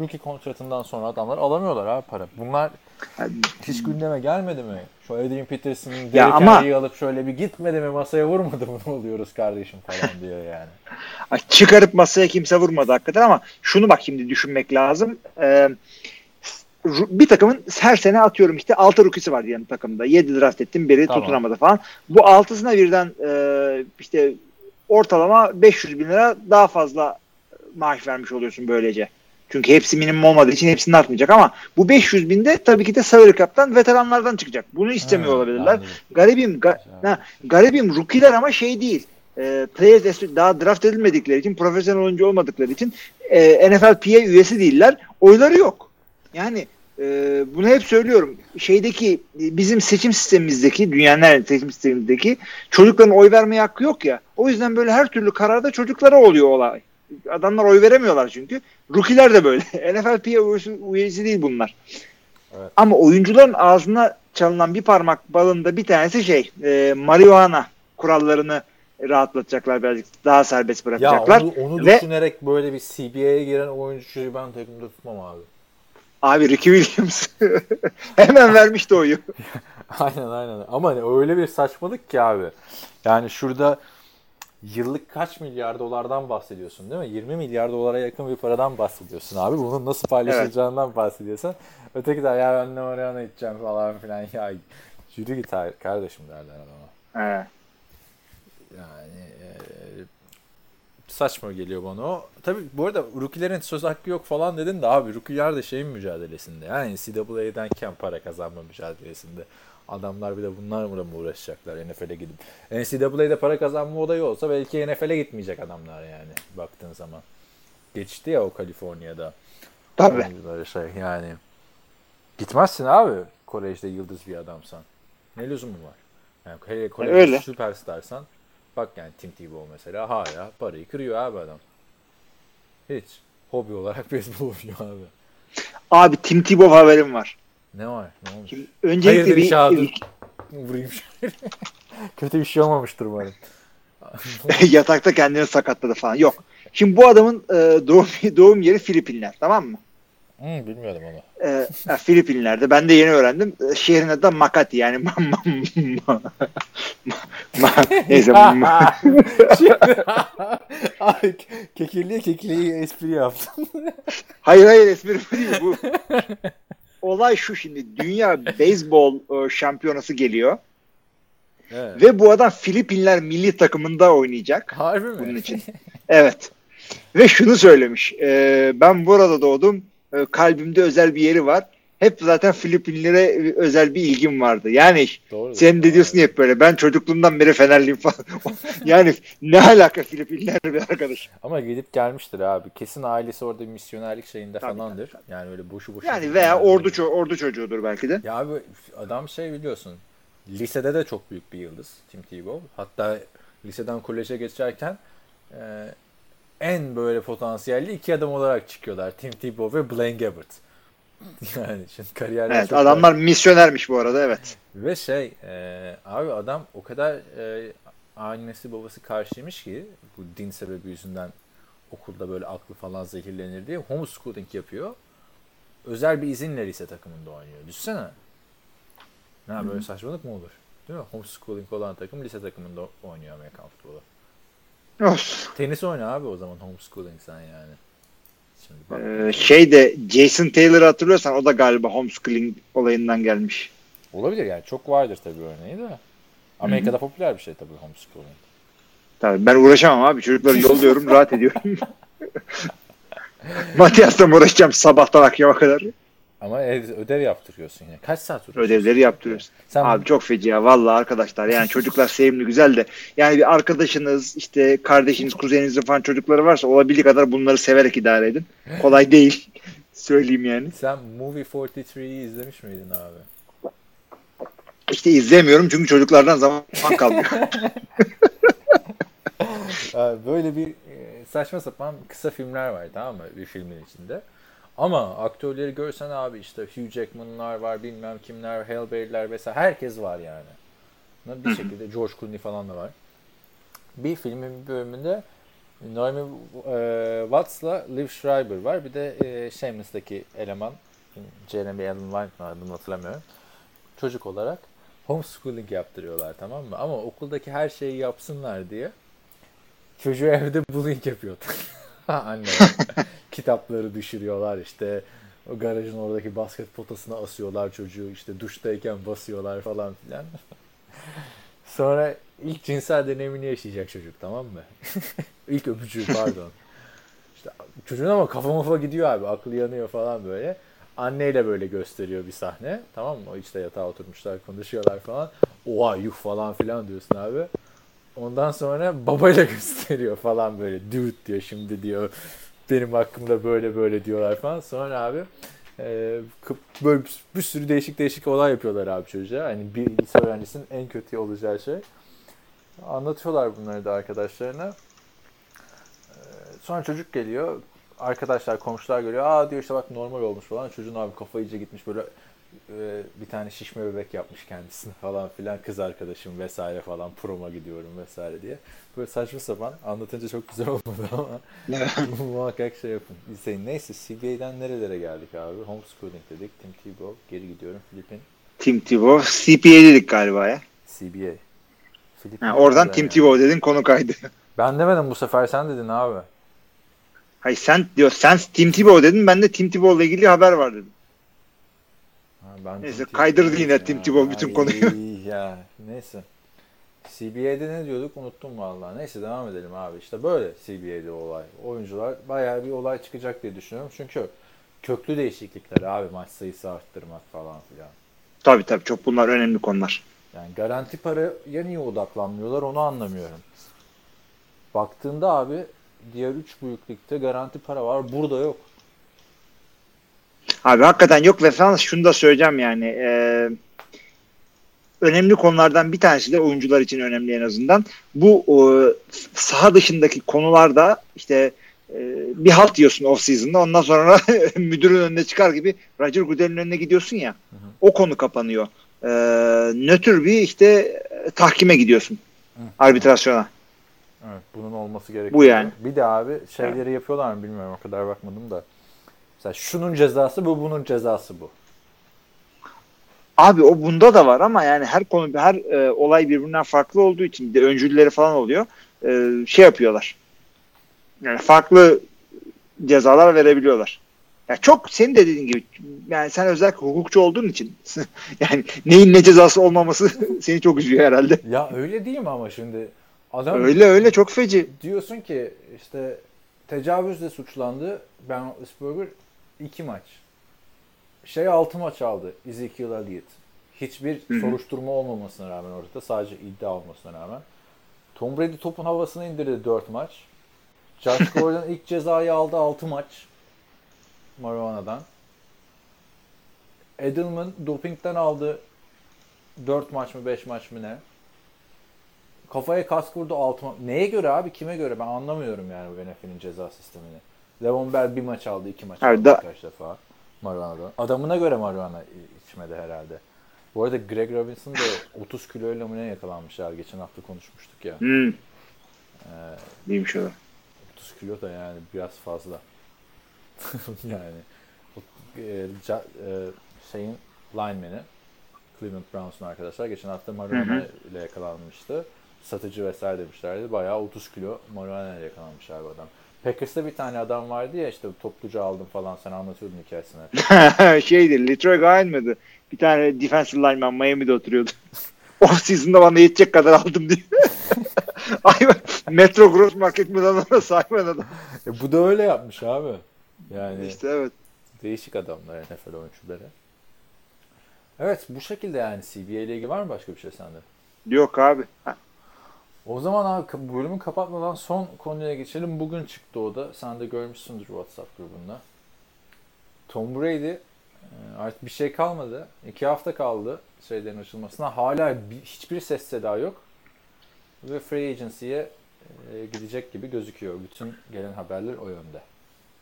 Rookie kontratından sonra adamlar alamıyorlar abi para. Bunlar hiç gündeme gelmedi mi? Şu Adrian Peterson'ın ama- Henry'i alıp şöyle bir gitmedi mi masaya vurmadı mı (laughs) ne oluyoruz kardeşim falan diyor yani. Çıkarıp masaya kimse vurmadı hakikaten ama şunu bak şimdi düşünmek lazım. Ee, bir takımın her sene atıyorum işte 6 rookie'si var diyelim takımda. 7 draft ettim biri Tamam. tutunamadı falan. Bu altısına birden e, işte ortalama 500 bin lira daha fazla maaş vermiş oluyorsun böylece. Çünkü hepsi minimum olmadığı için hepsini artmayacak ama bu 500 binde tabii ki de salary cap'tan veteranlardan çıkacak. Bunu istemiyor Ha, olabilirler. anladım. Garibim ga- ha, garibim rookie'ler ama şey değil. E, players daha draft edilmedikleri için profesyonel oyuncu olmadıkları için e, NFLPA üyesi değiller. Oyları yok. Yani e, bunu hep söylüyorum. Şeydeki bizim seçim sistemimizdeki dünyanın seçim sistemimizdeki çocukların oy vermeye hakkı yok ya. O yüzden böyle her türlü kararda çocuklara oluyor olay. Adamlar oy veremiyorlar çünkü. Rookie'ler de böyle. NFLPA üyesi, üyesi değil bunlar. Evet. Ama oyuncuların ağzına çalınan bir parmak balında bir tanesi şey e, marihuana kurallarını rahatlatacaklar birazcık daha serbest Ya bırakacaklar. onu, onu Ve- düşünerek böyle bir CBA'ye giren oyuncuyu ben takımda tutmam abi. Abi Ricky Williams (laughs) hemen vermişti oyu. (laughs) aynen aynen. Ama hani öyle bir saçmalık ki abi. Yani şurada yıllık kaç milyar dolardan bahsediyorsun değil mi? 20 milyar dolara yakın bir paradan bahsediyorsun abi. Bunun nasıl paylaşılacağından bahsediyorsun. Öteki de ya ben ne oraya gideceğim falan filan. (laughs) Ya yürü git kardeşim derler adama. He. Yani saçma geliyor bana o. Tabii bu arada rookie'lerin söz hakkı yok falan dedin de abi rookie'ler de şeyin mücadelesinde. Yani NCAA'denken para kazanma mücadelesinde. Adamlar bir de bunlarla mı uğraşacaklar NFL'e gidip. NCAA'de para kazanma olayı olsa belki NFL'e gitmeyecek adamlar yani baktığın zaman. Geçti ya o Kaliforniya'da. Tabii. Böyle şey yani. Gitmezsin abi kolejde yıldız bir adamsan. Ne lüzumu var? Yani hele kolejde Öyle. süperstarsan bak yani Tim Tebow mesela hala parayı kırıyor abi adam. Hiç. Hobi olarak (laughs) beyzbol oynuyor abi. Abi Tim Tebow haberim var. Ne var? Ne olmuş? Şimdi öncelikle Hayırdır bir, dur. Vurayım şöyle. (laughs) Kötü bir şey olmamıştır umarım. (laughs) yatakta kendini sakatladı falan. Yok. Şimdi bu adamın e, doğum doğum yeri Filipinler tamam mı? Hmm, bilmiyordum onu. E, ha, Filipinler'de. Ben de yeni öğrendim. E, şehrin adı da Makati yani. Neyse. (laughs) ma- (laughs) Abi kekirliye kekirliye espri yaptım. (laughs) hayır hayır espri değil. Bu, olay şu şimdi. Dünya beyzbol e, şampiyonası geliyor. Evet. Ve bu adam Filipinler milli takımında oynayacak. Harbi mi? bunun için. Evet. Ve şunu söylemiş. e, ben burada doğdum. E, kalbimde özel bir yeri var. Hep zaten Filipinlere özel bir ilgim vardı. Yani Doğru. sen de diyorsun ya hep böyle. Ben çocukluğumdan beri Fenerliyim falan. (laughs) yani ne alaka Filipinler bir arkadaş. Ama gidip gelmiştir abi. Kesin ailesi orada bir misyonerlik şeyinde Tabii, falandır. Yani öyle boşu boşu. Yani veya ordu ço- ordu çocuğudur belki de. Ya abi adam şey biliyorsun. Lisede de çok büyük bir yıldız Tim Tebow. Hatta liseden koleje geçerken e, en böyle potansiyelli iki adam olarak çıkıyorlar. Tim Tebow ve Blaine Gabbert. (laughs) Yani şimdi kariyerler Evet adamlar misyonermiş bu arada evet. Ve şey e, abi adam o kadar e, annesi babası karşıymış ki bu din sebebi yüzünden okulda böyle aklı falan zehirlenir diye homeschooling yapıyor. Özel bir izinle lise takımında oynuyor. Düşsene. Ne böyle saçmalık mı olur? Değil mi? Homeschooling olan takım lise takımında oynuyor Amerikan futbolu. Of. Tenis oyna abi o zaman homeschooling sen yani. Ee, şey de Jason Taylor'ı hatırlıyorsan o da galiba homeschooling olayından gelmiş. Olabilir yani çok vardır tabii örneği de. Amerika'da popüler bir şey tabii homeschooling. Tabii ben uğraşamam abi. Çocukları yolluyorum, rahat ediyorum. (laughs) Matias'la mı uğraşacağım sabahtan akşama kadar? Ama ev, ödev yaptırıyorsun yine. Kaç saat uğraşıyorsun? Ödevleri yaptırıyorsun. Sen Abi çok feci ya vallahi arkadaşlar. Yani çocuklar sevimli güzel de yani bir arkadaşınız işte kardeşiniz kuzeninizin falan çocukları varsa olabildiği kadar bunları severek idare edin. Kolay değil. (laughs) Söyleyeyim yani. Sen Movie 43'yi izlemiş miydin abi? İşte izlemiyorum çünkü çocuklardan zaman (laughs) kalmıyor. Böyle bir e, saçma sapan kısa filmler var tamam mı bir filmin içinde. Ama aktörleri görsen abi işte Hugh Jackman'lar var bilmem kimler, Halle Berry'ler vesaire herkes var yani. Bir şekilde George Clooney falan da var. Bir filmin bir bölümünde Naomi e, Watts'la Liv Schreiber var. Bir de e, Shameless'taki eleman Jeremy Allen White mı adını hatırlamıyorum. Çocuk olarak homeschooling yaptırıyorlar tamam mı? Ama okuldaki her şeyi yapsınlar diye çocuğu evde bullying yapıyor. (laughs) (laughs) Anne. Kitapları düşürüyorlar işte. O garajın oradaki basket potasına asıyorlar çocuğu. işte duştayken basıyorlar falan filan. (laughs) Sonra ilk cinsel deneyimini yaşayacak çocuk tamam mı? (laughs) ilk öpücüğü pardon. İşte çocuğun ama kafa mafa gidiyor abi. Aklı yanıyor falan böyle. Anneyle böyle gösteriyor bir sahne. Tamam mı? İşte yatağa oturmuşlar konuşuyorlar falan. Oha yuh falan filan diyorsun abi. Ondan sonra babayla (laughs) gösteriyor falan böyle. Dude diyor şimdi diyor. Benim hakkımda böyle böyle diyorlar falan. Sonra abi e, böyle bir sürü değişik değişik olay yapıyorlar abi çocuğa. Hani bir lise öğrencisinin en kötü olacağı şey. Anlatıyorlar bunları da arkadaşlarına. E, sonra çocuk geliyor. Arkadaşlar, komşular görüyor. Aa diyor işte bak normal olmuş falan. Çocuğun abi kafa iyice gitmiş böyle e, bir tane şişme bebek yapmış kendisine (laughs) falan filan. Kız arkadaşım vesaire falan. Proma gidiyorum vesaire diye. Böyle saçma sapan. Anlatınca çok güzel (laughs) olmadı ama (laughs) muhakkak şey yapın. İzleyin. Neyse CBA'den nerelere geldik abi? Homeschooling dedik. Tim Tebow. Geri gidiyorum. Filipin. Tim Tebow. CPA dedik galiba ya. CBA. Filipin Ha, oradan Tim yani? Tebow dedin konu kaydı. Ben demedim bu sefer sen dedin abi. Hayır sen diyor sen Tim Tebow dedin ben de Tim Tebow'la ilgili haber var dedim. Ben Neyse, kaydırdı yine Tim Tebow bütün ay, konuyu. (laughs) Ya neyse. CBA'de ne diyorduk unuttum vallahi. Neyse devam edelim abi. İşte böyle CBA'de olay. Oyuncular bayağı bir olay çıkacak diye düşünüyorum. Çünkü köklü değişiklikler abi maç sayısı arttırmak falan filan. Tabii tabii çok bunlar önemli konular. Yani garanti paraya niye odaklanmıyorlar onu anlamıyorum. Baktığında abi diğer üç büyüklükte garanti para var. Burada yok. Abi hakikaten yok ve falan şunu da söyleyeceğim yani e, önemli konulardan bir tanesi de oyuncular için önemli en azından. Bu e, saha dışındaki konularda işte e, bir halt diyorsun off season'da ondan sonra (laughs) müdürün önüne çıkar gibi Roger Goodell'in önüne gidiyorsun ya o konu kapanıyor. E, nötr bir işte e, tahkime gidiyorsun arbitrasyona. Evet, bunun olması gerekiyor. Bu yani. Bir de abi şeyleri yapıyorlar mı bilmiyorum o kadar bakmadım da. Mesela şunun cezası bu, bunun cezası bu. Abi o bunda da var ama yani her konu her e, olay birbirinden farklı olduğu için de öncülleri falan oluyor. E, şey yapıyorlar. Yani farklı cezalar verebiliyorlar. Ya çok senin de dediğin gibi yani sen özellikle hukukçu olduğun için (laughs) yani neyin ne cezası olmaması (laughs) seni çok üzüyor herhalde. Ya öyle değil mi ama şimdi adam Öyle öyle çok feci. Diyorsun ki işte tecavüzle suçlandı Ben Asperger 2 maç. Şey 6 maç aldı Ezekiel Elliott. Hiçbir Hı-hı. soruşturma olmamasına rağmen orada sadece iddia olmasına rağmen. Tom Brady topun havasına indirdi 4 maç. Josh (laughs) Gordon ilk cezayı aldı 6 maç. Marihuana'dan. Edelman dopingden aldı 4 maç mı 5 maç mı ne? Kafaya kask vurdu 6 maç. Neye göre abi kime göre ben anlamıyorum yani bu NFL'in ceza sistemini. Levon Bell bir maç aldı, iki maç aldı da- birkaç defa. Marijuana'dan. Adamına göre marijuana içmedi herhalde. Bu arada Greg Robinson da (sighs) 30 kiloyla mı ne yakalanmışlar. Geçen hafta konuşmuştuk ya. Hmm. Ee, Neymiş o? 30 kilo da yani biraz fazla. (laughs) yani e, ca- e, şeyin lineman'i Cleveland Browns'un arkadaşlar geçen hafta marijuana ile yakalanmıştı. Satıcı vesaire demişlerdi. Bayağı 30 kilo marijuana ile yakalanmış abi adam. Packers'ta bir tane adam vardı ya işte topluca aldım falan sen anlatıyordun hikayesini. (laughs) Şeydi, Leroy Guy mıydı? Bir tane defensive lineman Miami'de oturuyordu. (laughs) Off season'da bana yetecek kadar aldım diye. (laughs) Ay Metro Gross Market Milano'na sahip adam. E, bu da öyle yapmış abi. Yani İşte evet. değişik adamlar NFL oyuncuları. Evet bu şekilde yani CBA ile ilgili var mı başka bir şey sende? Yok abi. Ha, O zaman abi bölümü kapatmadan son konuya geçelim. Bugün çıktı o da. Sen de görmüşsündür WhatsApp grubunda. Tom Brady e, artık bir şey kalmadı. İki hafta kaldı şeylerin açılmasına. Hala bir, hiçbir ses seda yok. Ve free agency'ye e, gidecek gibi gözüküyor. Bütün gelen haberler o yönde.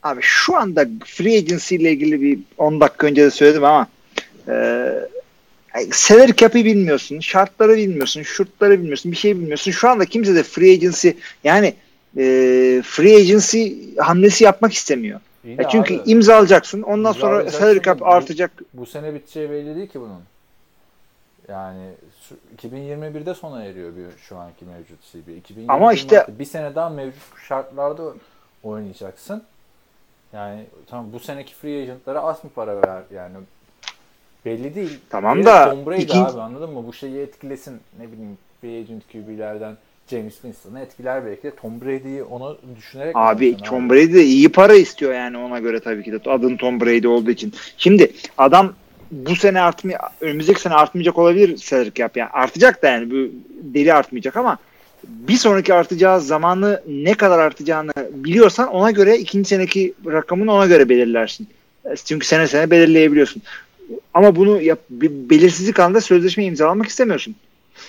Abi şu anda free agency ile ilgili bir 10 dakika önce de söyledim ama e, salary cap'i bilmiyorsun, şartları bilmiyorsun, şurtları bilmiyorsun, bir şey bilmiyorsun. Şu anda kimse de free agency yani e, free agency hamlesi yapmak istemiyor. İyi de çünkü abi, imza alacaksın. Ondan sonra İmzalayacaksın salary cap artacak. bu sene biteceği belli değil ki bunun. Yani şu- 2021'de sona eriyor bir şu anki mevcut CB. 2021 Ama işte- Mart'ta bir sene daha mevcut şartlarda oynayacaksın. Yani tamam bu seneki free agentlara az mı para ver yani belli değil. Tamam Bir de da Tom Brady ikin- abi anladın mı? Bu şeyi etkilesin. Ne bileyim free agent QB'lerden James Winston'ı etkiler belki de Tom Brady'yi onu düşünerek Abi Tom Brady de iyi para istiyor yani ona göre tabii ki de adın Tom Brady olduğu için. Şimdi adam bu sene artmay önümüzdeki sene artmayacak olabilir salary cap yani artacak da yani bu deli artmayacak ama bir sonraki artacağı zamanı ne kadar artacağını biliyorsan ona göre ikinci seneki rakamını ona göre belirlersin. Çünkü sene sene belirleyebiliyorsun. Ama bunu yap, bir belirsizlik anında sözleşme imzalamak istemiyorsun.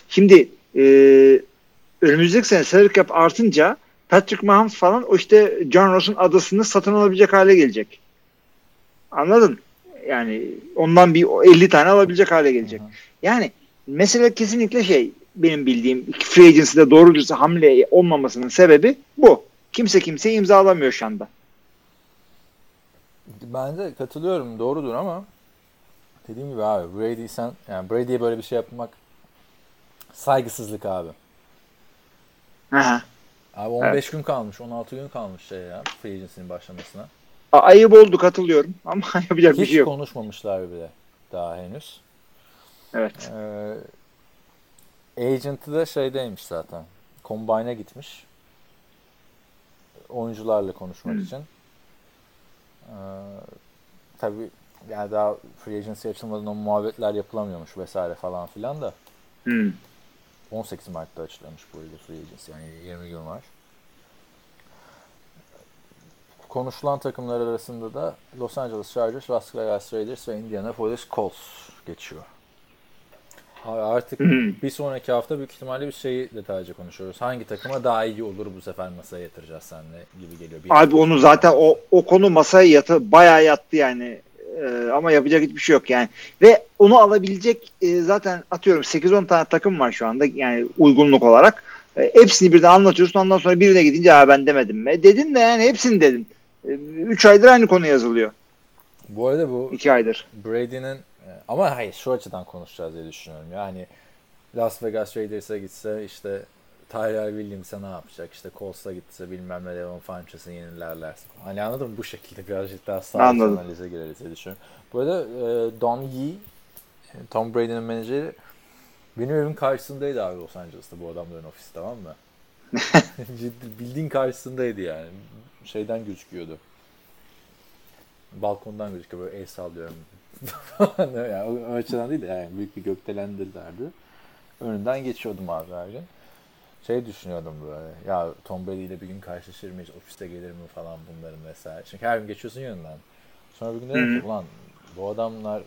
Şimdi e, önümüzdeki sene salary cap artınca Patrick Mahomes falan o işte John Ross'un adasını satın alabilecek hale gelecek. Anladın? Yani ondan bir 50 tane alabilecek hale gelecek. Yani mesele kesinlikle şey benim bildiğim free agency'de doğru dürüst hamle olmamasının sebebi bu. Kimse kimseye imzalamıyor şu anda. Ben de katılıyorum doğrudur ama dediğim gibi abi Brady sen yani Brady'ye böyle bir şey yapmak saygısızlık abi. Aha. Abi 15 gün kalmış, 16 gün kalmış şey ya free agency'nin başlamasına. A- Ayıp oldu katılıyorum (laughs) ama yapacak bir Hiç şey yok. konuşmamışlar bile daha henüz. Evet. Ee, agent'ı da şeydeymiş zaten. Combine'e gitmiş. Oyuncularla konuşmak için. Ee, tabii yani daha free agency açılmadan o muhabbetler yapılamıyormuş vesaire falan filan da. Hmm. 18 Mart'ta açılmış bu arada free agency yani 20 gün var. Konuşulan takımlar arasında da Los Angeles Chargers, Las Vegas Raiders ve Indianapolis Colts geçiyor. Abi artık Hmm. bir sonraki hafta büyük ihtimalle bir şeyi detaylıca konuşuyoruz. Hangi takıma daha iyi olur bu sefer masaya yatıracağız seninle gibi geliyor. Bir Abi onu zaten o o konu masaya yatı bayağı yattı yani. Ee, ama yapacak hiçbir şey yok yani. Ve onu alabilecek e, zaten atıyorum 8-10 tane takım var şu anda yani uygunluk olarak. E, hepsini birden anlatıyorsun ondan sonra birine gidince ha ben demedim mi? Dedin de yani hepsini dedin. 3 aydır aynı konu yazılıyor. Bu arada bu 2 aydır. Brady'nin e, ama hayır şu açıdan konuşacağız diye düşünüyorum. Yani Las Vegas Raiders'a gitse işte Tyrell Williams'a ne yapacak? İşte Colts'a gitse bilmem ne Devon Funches'ı yenilerler. Hani anladın mı? Bu şekilde birazcık daha sağ Anladım. analize gireriz diye düşünüyorum. Bu arada e, Don Yee e, Tom Brady'nin menajeri benim evin karşısındaydı abi Los Angeles'ta bu adamların ofisi tamam mı? (laughs) Ciddi, bildiğin karşısındaydı yani. Şeyden gözüküyordu. Balkondan gözüküyor böyle el sallıyorum. (laughs) yani, o, o açıdan değil de yani büyük bir gökdelendirlerdi. Önünden geçiyordum abi her gün. Şey düşünüyordum böyle ya Tom Brady ile bir gün karşılaşır mıyız ofiste gelir mi falan bunların vesaire. Çünkü her gün geçiyorsun yanından. Sonra bir gün dedim ki ulan bu adamlar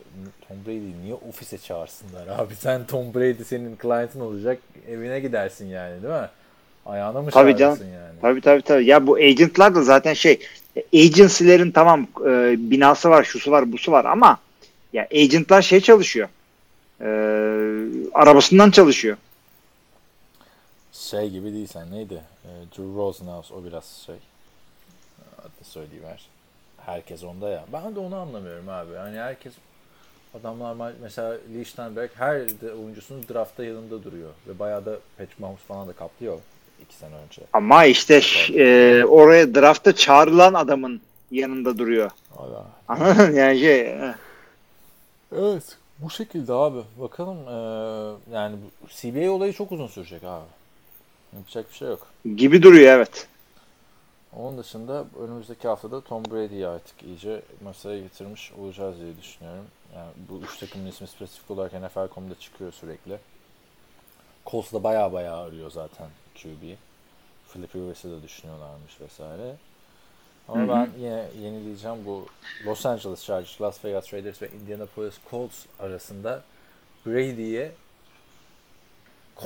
Tom Brady'yi niye ofise çağırsınlar abi (laughs) sen Tom Brady senin client'ın olacak evine gidersin yani değil mi? Ayağına mı Tabii canım. yani? Tabii tabii tabii. Ya bu agentlar da zaten şey agency'lerin tamam e, binası var, şusu var, busu var ama ya agentlar şey çalışıyor. E, arabasından çalışıyor. Şey gibi değil sen neydi? Ee, Drew Rosenhaus o biraz şey. Adını söyleyiver. Herkes onda ya. Ben de onu anlamıyorum abi. Hani herkes adamlar mesela Lee Steinberg her oyuncusunun draftta yanında duruyor. Ve bayağı da Patrick Mahomes falan da kaplıyor iki sene önce. Ama işte e, oraya drafta çağrılan adamın yanında duruyor. Hala. Anladın yani şey e, Evet. Bu şekilde abi. Bakalım ee, yani CBA olayı çok uzun sürecek abi. Yapacak bir şey yok. gibi duruyor evet. Onun dışında önümüzdeki haftada Tom Brady'yi artık iyice masaya getirmiş olacağız diye düşünüyorum. Yani bu üç takımın ismi spesifik olarak NFL.com'da çıkıyor sürekli. Colts da baya baya arıyor zaten QB. Philip Rivers'ı da düşünüyorlarmış vesaire. Ama Hı hı. ben yine yenileyeceğim bu Los Angeles Chargers, Las Vegas Raiders ve Indianapolis Colts arasında Brady'ye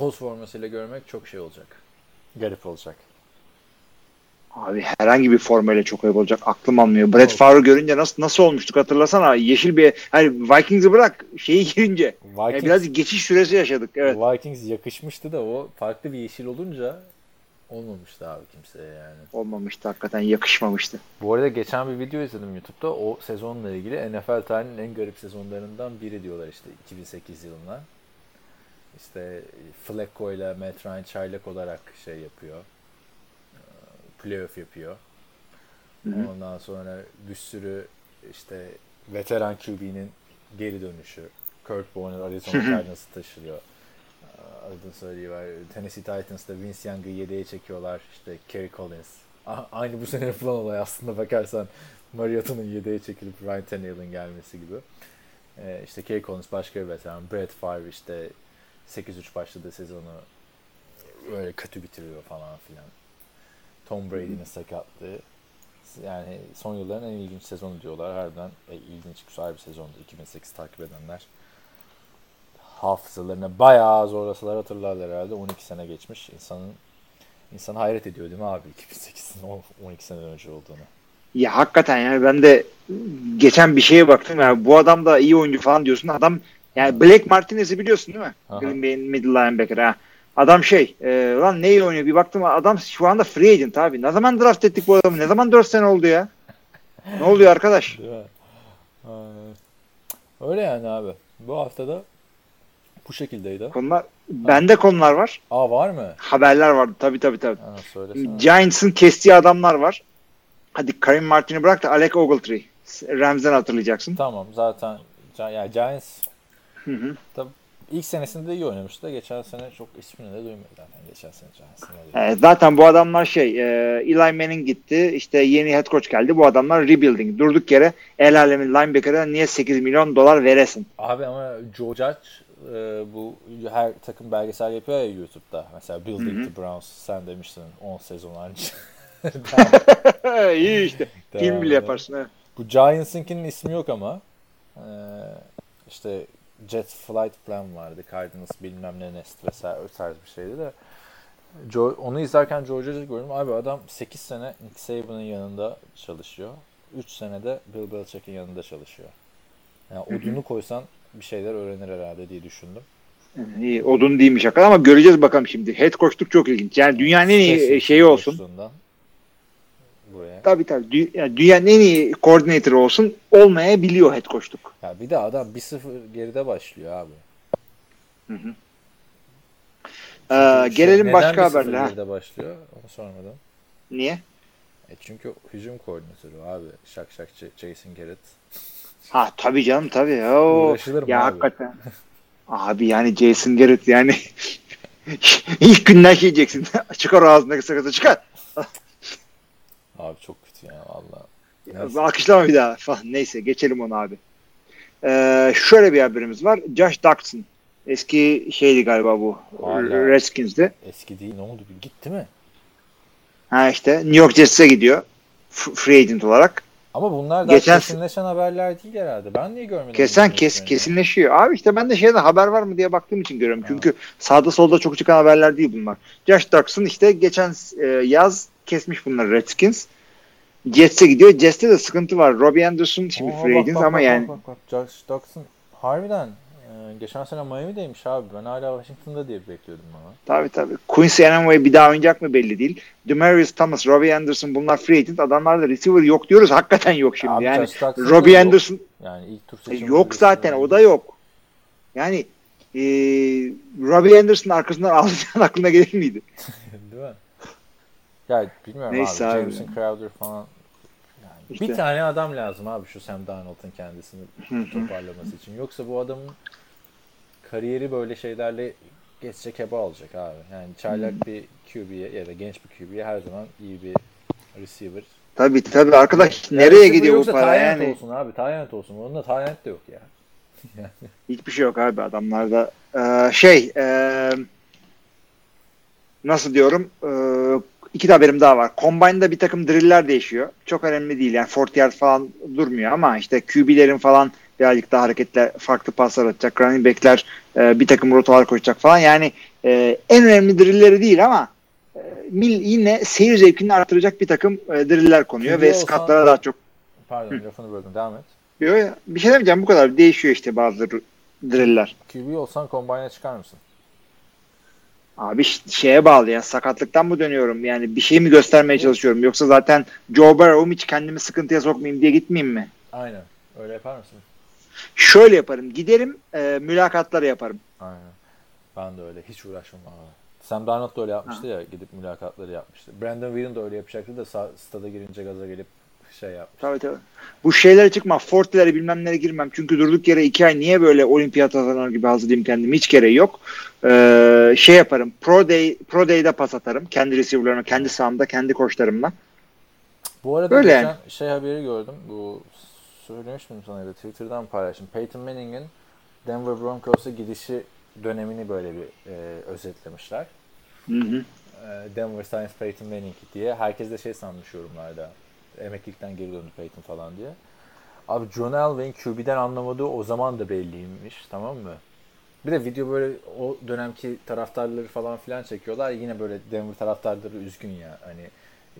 Colts formasıyla görmek çok şey olacak. Garip olacak. Abi herhangi bir formayla çok ayıp olacak. Aklım almıyor. Brett Favre görünce nasıl nasıl olmuştuk hatırlasana. Yeşil bir hani Vikings'i bırak şeyi girince. Yani Vikings, biraz geçiş süresi yaşadık. Evet. Vikings yakışmıştı da o farklı bir yeşil olunca olmamıştı abi kimseye yani. Olmamıştı hakikaten yakışmamıştı. Bu arada geçen bir video izledim YouTube'da. O sezonla ilgili NFL tarihinin en garip sezonlarından biri diyorlar işte 2008 yılına. İşte Flacco ile Matt Ryan çaylak olarak şey yapıyor. Ee, Playoff yapıyor. Hı hı. Ondan sonra bir sürü işte veteran QB'nin geri dönüşü. Kurt Warner Arizona Cardinals'ı taşılıyor. Ee, Adını söyleyiver. Tennessee Titans'ta Vince Young'ı yedeğe çekiyorlar. İşte Kerry Collins. A- Aynı bu sene yapılan olay aslında bakarsan Mariota'nın yedeğe çekilip Ryan Tannehill'in gelmesi gibi. Ee, işte Kerry Collins başka bir veteran. Brett Favre işte 8-3 başladığı sezonu öyle kötü bitiriyor falan filan. Tom Brady'nin sakatlığı. Yani son yılların en ilginç sezonu diyorlar. Harbiden e, ilginç güzel bir sezondu. 2008 takip edenler hafızalarına bayağı zorlasalar hatırlarlar herhalde. 12 sene geçmiş. İnsanın insan hayret ediyor değil mi abi 2008'in o 12 sene önce olduğunu. Ya hakikaten yani ben de geçen bir şeye baktım ya bu adam da iyi oyuncu falan diyorsun. Adam yani Blake Martinez'i biliyorsun değil mi? Aha. Green Bay'in middle linebacker ha. Adam şey e, lan ne iyi oynuyor bir baktım adam şu anda free agent abi. Ne zaman draft ettik bu adamı? Ne zaman 4 sene oldu ya? Ne oluyor arkadaş? (laughs) Öyle yani abi. Bu haftada bu şekildeydi. Konular bende konular var. Aa var mı? Haberler vardı. Tabii. Ha, söylesene. Giants'ın kestiği adamlar var. Hadi Karim Martin'i bırak da Alec Ogletree. Rams'den hatırlayacaksın. Tamam zaten Gi- ya Giants Hı hı. tabii ilk senesinde iyi oynamıştı geçen sene çok ismini de duymuyor zaten geçen sene. Evet, zaten bu adamlar şey e, Eli Manning gitti. İşte yeni head coach geldi. Bu adamlar rebuilding. Durduk yere el alemin linebacker'a niye 8 milyon dolar veresin? Abi ama Joe Judge e, bu her takım belgesel yapıyor ya YouTube'da. Mesela Building the Browns sen demiştin 10 sezon önce. (laughs) İyi işte. Film bile yaparsın. Evet. Bu Giants'ınkinin ismi yok ama. Ee, işte Jet Flight Plan vardı. Cardinals bilmem ne Nest vesaire o tarz bir şeydi de. Onu izlerken George'u gördüm. Abi adam 8 sene Nick Saban'ın yanında çalışıyor. 3 sene de Bill Belichick'in yanında çalışıyor. Yani odunu koysan bir şeyler öğrenir herhalde diye düşündüm. İyi, odun değilmiş hakikaten ama göreceğiz bakalım şimdi. Head coachluk çok ilginç. Yani dünyanın en iyi şeyi olsun. Buraya. Tabii tabii. Dü- yani dünyanın en iyi koordinatörü olsun. Olmayabiliyor head coachluk. Ya bir de adam 1-0 geride başlıyor abi. Ee, Çünkü gelelim neden başka 1-0 haberlere. ha. geride başlıyor onu sormadım. Niye? E çünkü hücum koordinatörü abi. Şak şakçı Jason Garrett. Ha tabii canım tabii. Oo. Uğraşılır ya abi? hakikaten. Abi yani Jason Garrett yani (laughs) ilk günden şey diyeceksin. (laughs) çıkar ağzındaki sakızı çıkar. Abi çok kötü ya valla. Ya. Alkışlama bir daha falan. Neyse geçelim onu abi. Ee, şöyle bir haberimiz var. Josh Doctson. Eski şeydi galiba bu. Hala. Redskins'di. Eski değil ne oldu? Gitti mi? Ha işte New York Jets'e gidiyor. Free agent olarak. Ama bunlar daha Geçen- kesinleşen haberler değil herhalde. Ben niye görmedim? Kesen kes, kesinleşiyor. Abi işte ben de şeyde haber var mı diye baktığım için görüyorum. Çünkü sağda solda çok çıkan haberler değil bunlar. Josh Doctson işte geçen e, yaz kesmiş bunları Redskins. Jets'e gidiyor. Jets'te de sıkıntı var. Robbie Anderson şimdi free ama bak, yani Bak, bak, bak. Josh Doctson harbiden e, geçen sene Miami'deymiş abi. Ben hala Washington'da diye bekliyordum ama. Tabii tabii. Quincy Enunwa bir daha oynayacak mı belli değil. Demarius Thomas, Robbie Anderson bunlar free agent. Adamlarda receiver yok diyoruz. Hakikaten yok şimdi. Abi yani Robbie yok. Anderson Yani ilk tur e, seçimi yok zaten. O da yok. Yani e, Robbie Anderson'ın arkasından (laughs) alacağın aklına gelir miydi? (laughs) Değil mi? Ya bilmiyorum Neyse abi. abi. Jameson Crowder falan. Yani İşte. Bir tane adam lazım abi şu Sam Darnold'un kendisini toparlaması için. Yoksa bu adamın kariyeri böyle şeylerle geçecek heba olacak abi. Yani çaylak bir QB'ye ya da genç bir QB'ye her zaman iyi bir receiver. Tabii tabii arkadaş Ya nereye gidiyor bu para yani? olsun abi. Tyrant olsun. Onun da Tyrant de yok ya. (laughs) Hiçbir şey yok abi adamlarda. Ee, şey e, nasıl diyorum e, iki de haberim daha var. Combine'da bir takım driller değişiyor. Çok önemli değil yani 40 yard falan durmuyor ama işte QB'lerin falan birazcık daha hareketler farklı paslar atacak. Running back'ler e, bir takım rotalar koşacak falan. Yani e, en önemli drilleri değil ama e, mil- yine seyir zevkini artıracak bir takım e, driller konuyor QB ve olsan- skatlara daha çok Pardon lafını böldüm. Devam et. Yo, yo, bir şey demeyeceğim bu kadar. Değişiyor işte bazı driller. QB olsan combine'a çıkar mısın? Abi şeye bağlı ya sakatlıktan mı dönüyorum yani bir şey mi göstermeye çalışıyorum yoksa zaten Joe Burrow'um hiç kendimi sıkıntıya sokmayayım diye gitmeyeyim mi? Aynen. Öyle yapar mısın? Şöyle yaparım giderim e, mülakatları yaparım. Aynen. Ben de öyle. Hiç uğraşmam abi. Sam Darnold da öyle yapmıştı ya. Gidip mülakatları yapmıştı. Brandon Whedon da öyle yapacaktı da stada girince gaza gelip şey yapmış. Tabii tabii. Bu şeylere çıkma fortilere bilmem nereye girmem çünkü durduk yere iki ay niye böyle olimpiyat hazırlanır gibi hazırlayayım kendimi hiç gereği yok. Ee, şey yaparım pro day pro day'de pas atarım kendi receiver'larıma kendi sahamda kendi koçlarımla. Bu arada Öyle geçen yani. şey haberi gördüm. Bu söylemiş miydim sana da Twitter'dan paylaştım. Peyton Manning'in Denver Broncos'a gidişi dönemini böyle bir e, özetlemişler. Hı hı. E, Denver Science Peyton Manning diye. Herkes de şey sanmış yorumlarda. Emeklilikten geri döndü Peyton falan diye. Abi John Elway'in QB'den anlamadığı o zaman da belliymiş. Tamam mı? Bir de video böyle o dönemki taraftarları falan filan çekiyorlar. Yine böyle Denver taraftarları üzgün ya. Hani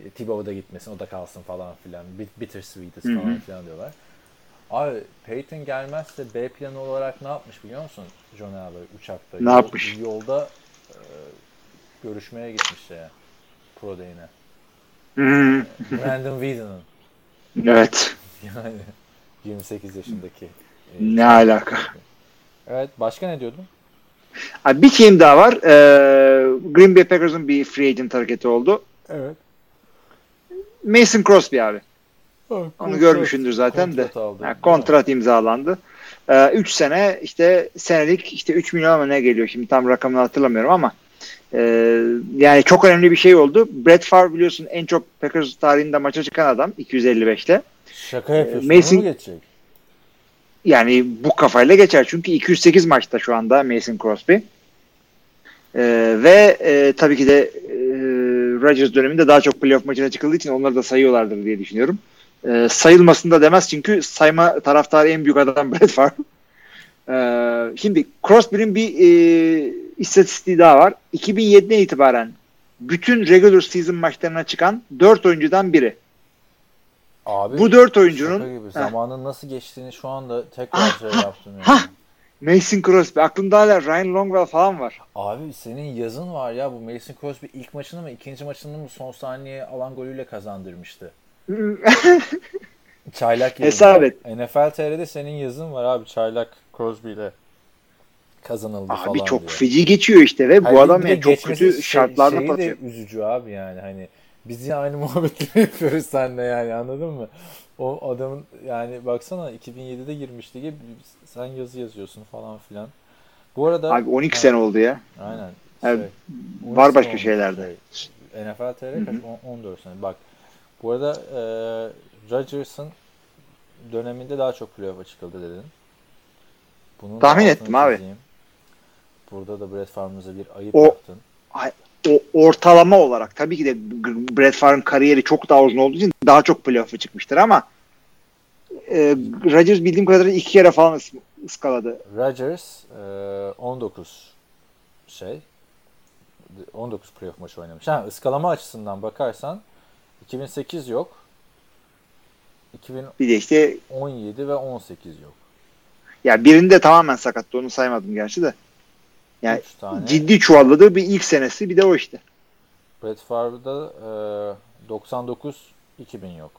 e, Tebow da gitmesin o da kalsın falan filan. Bit- Bittersweet'iz falan filan diyorlar. Abi Peyton gelmezse B planı olarak ne yapmış biliyor musun? John Elway uçakta. Ne yapmış? Yolda e, görüşmeye gitmiş şeye. Pro Day'ine. Hı. Brandon Whedon'ın. Evet. Yani 28 yaşındaki. e, Ne alaka? Evet başka ne diyordun? Abi bir team daha var. Ee, Green Bay Packers'ın bir free agent hareketi oldu. Evet. Mason Crosby abi. Onu görmüşsündür zaten de. Kontrat aldı. Yani kontrat imzalandı. 3 sene işte senelik işte 3 milyon ama ne geliyor şimdi tam rakamını hatırlamıyorum ama e, yani çok önemli bir şey oldu. Brett Favre biliyorsun en çok Packers tarihinde maça çıkan adam 255'te. Şaka yapıyorsun. Mason- mu geçecek? Yani bu kafayla geçer çünkü 208 maçta şu anda Mason Crosby. E, ve e, tabii ki de e, Rodgers döneminde daha çok playoff maçına çıkıldığı için onları da sayıyorlardır diye düşünüyorum. E, sayılmasın da demez çünkü sayma taraftarı en büyük adam (laughs) Brett Favre. E, şimdi Crosby'nin bir e, istatistiği daha var. 2007'den itibaren bütün regular season maçlarına çıkan 4 oyuncudan biri. Abi Bu 4 şaka oyuncunun gibi. Heh. Zamanın nasıl geçtiğini şu anda tekrar Ah, şey ah, yaptım yani. ah. Mason Crosby. Aklımda hala Ryan Longwell falan var. Abi senin yazın var ya bu Mason Crosby ilk maçını mı ikinci maçını mı son saniye alan golüyle kazandırmıştı. (laughs) Çaylak yılında. Hesap et. NFL TR'de senin yazın var abi Çaylak Crosby ile kazanıldı Abi falan çok diye. feci geçiyor işte ve Hayır, bu adam yani çok kötü şey- şartlarda patıyor. de üzücü abi yani hani biz yine aynı (laughs) muhabbetleri yapıyoruz seninle yani anladın mı? O adamın yani baksana 2007'de girmiş lige sen yazı yazıyorsun falan filan. Bu arada Abi 12 Ha, sene oldu ya. Aynen. Şey, var 12 başka olmuş şeylerde. Şey. NFL TR kaç? On- 14 sene. Bak bu arada e, Rodgers'ın döneminde daha çok playoff'a çıkıldı dedin. Bunun Tahmin ettim abi. Burada da Brett Favre'ımıza bir ayıp O- yaptın. O ortalama olarak tabii ki de Brett Favre'ın kariyeri çok daha uzun olduğu için daha çok playoff'a çıkmıştır ama e, Rodgers bildiğim kadarıyla iki kere falan ıs- ıskaladı. Rodgers e, 19 şey 19 playoff maçı oynamış. Ha, ıskalama açısından bakarsan 2008 yok. 2017 Bir de işte ve 18 yok. ya birinde tamamen sakattı onu saymadım gerçi de. Yani 3 tane. Ciddi çuvalladığı bir ilk senesi bir de o işte. Brett Favre'da e, 99 2000 yok.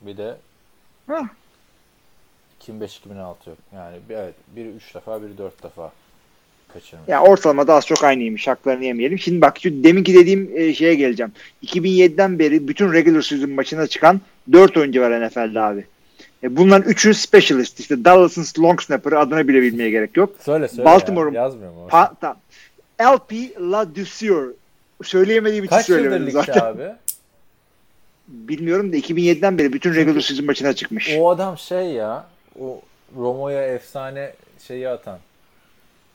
Bir de Hah. 2005 2006 yok. Yani bir, evet biri 3 defa biri 4 defa kaçırmış. Ya ortalamada az çok aynıymış. Haklarını yemeyelim. Şimdi bak şu deminki dediğim e, şeye geleceğim. 2007'den beri bütün regular season maçına çıkan 4 oyuncu var NFL'de abi. E, bunların 3'ü specialist. İşte Dallas'ın long snapper'ı adına bile bilmeye gerek yok. Söyle söyle Baltimore'un ya. Yazmıyor mu? Pa-. LP Ladouceur. Söyleyemediğim için Kaç yıldır söylemedim zaten. abi? (laughs) Bilmiyorum da 2007'den beri bütün regular season maçına çıkmış. O adam şey ya o Romo'ya efsane şeyi atan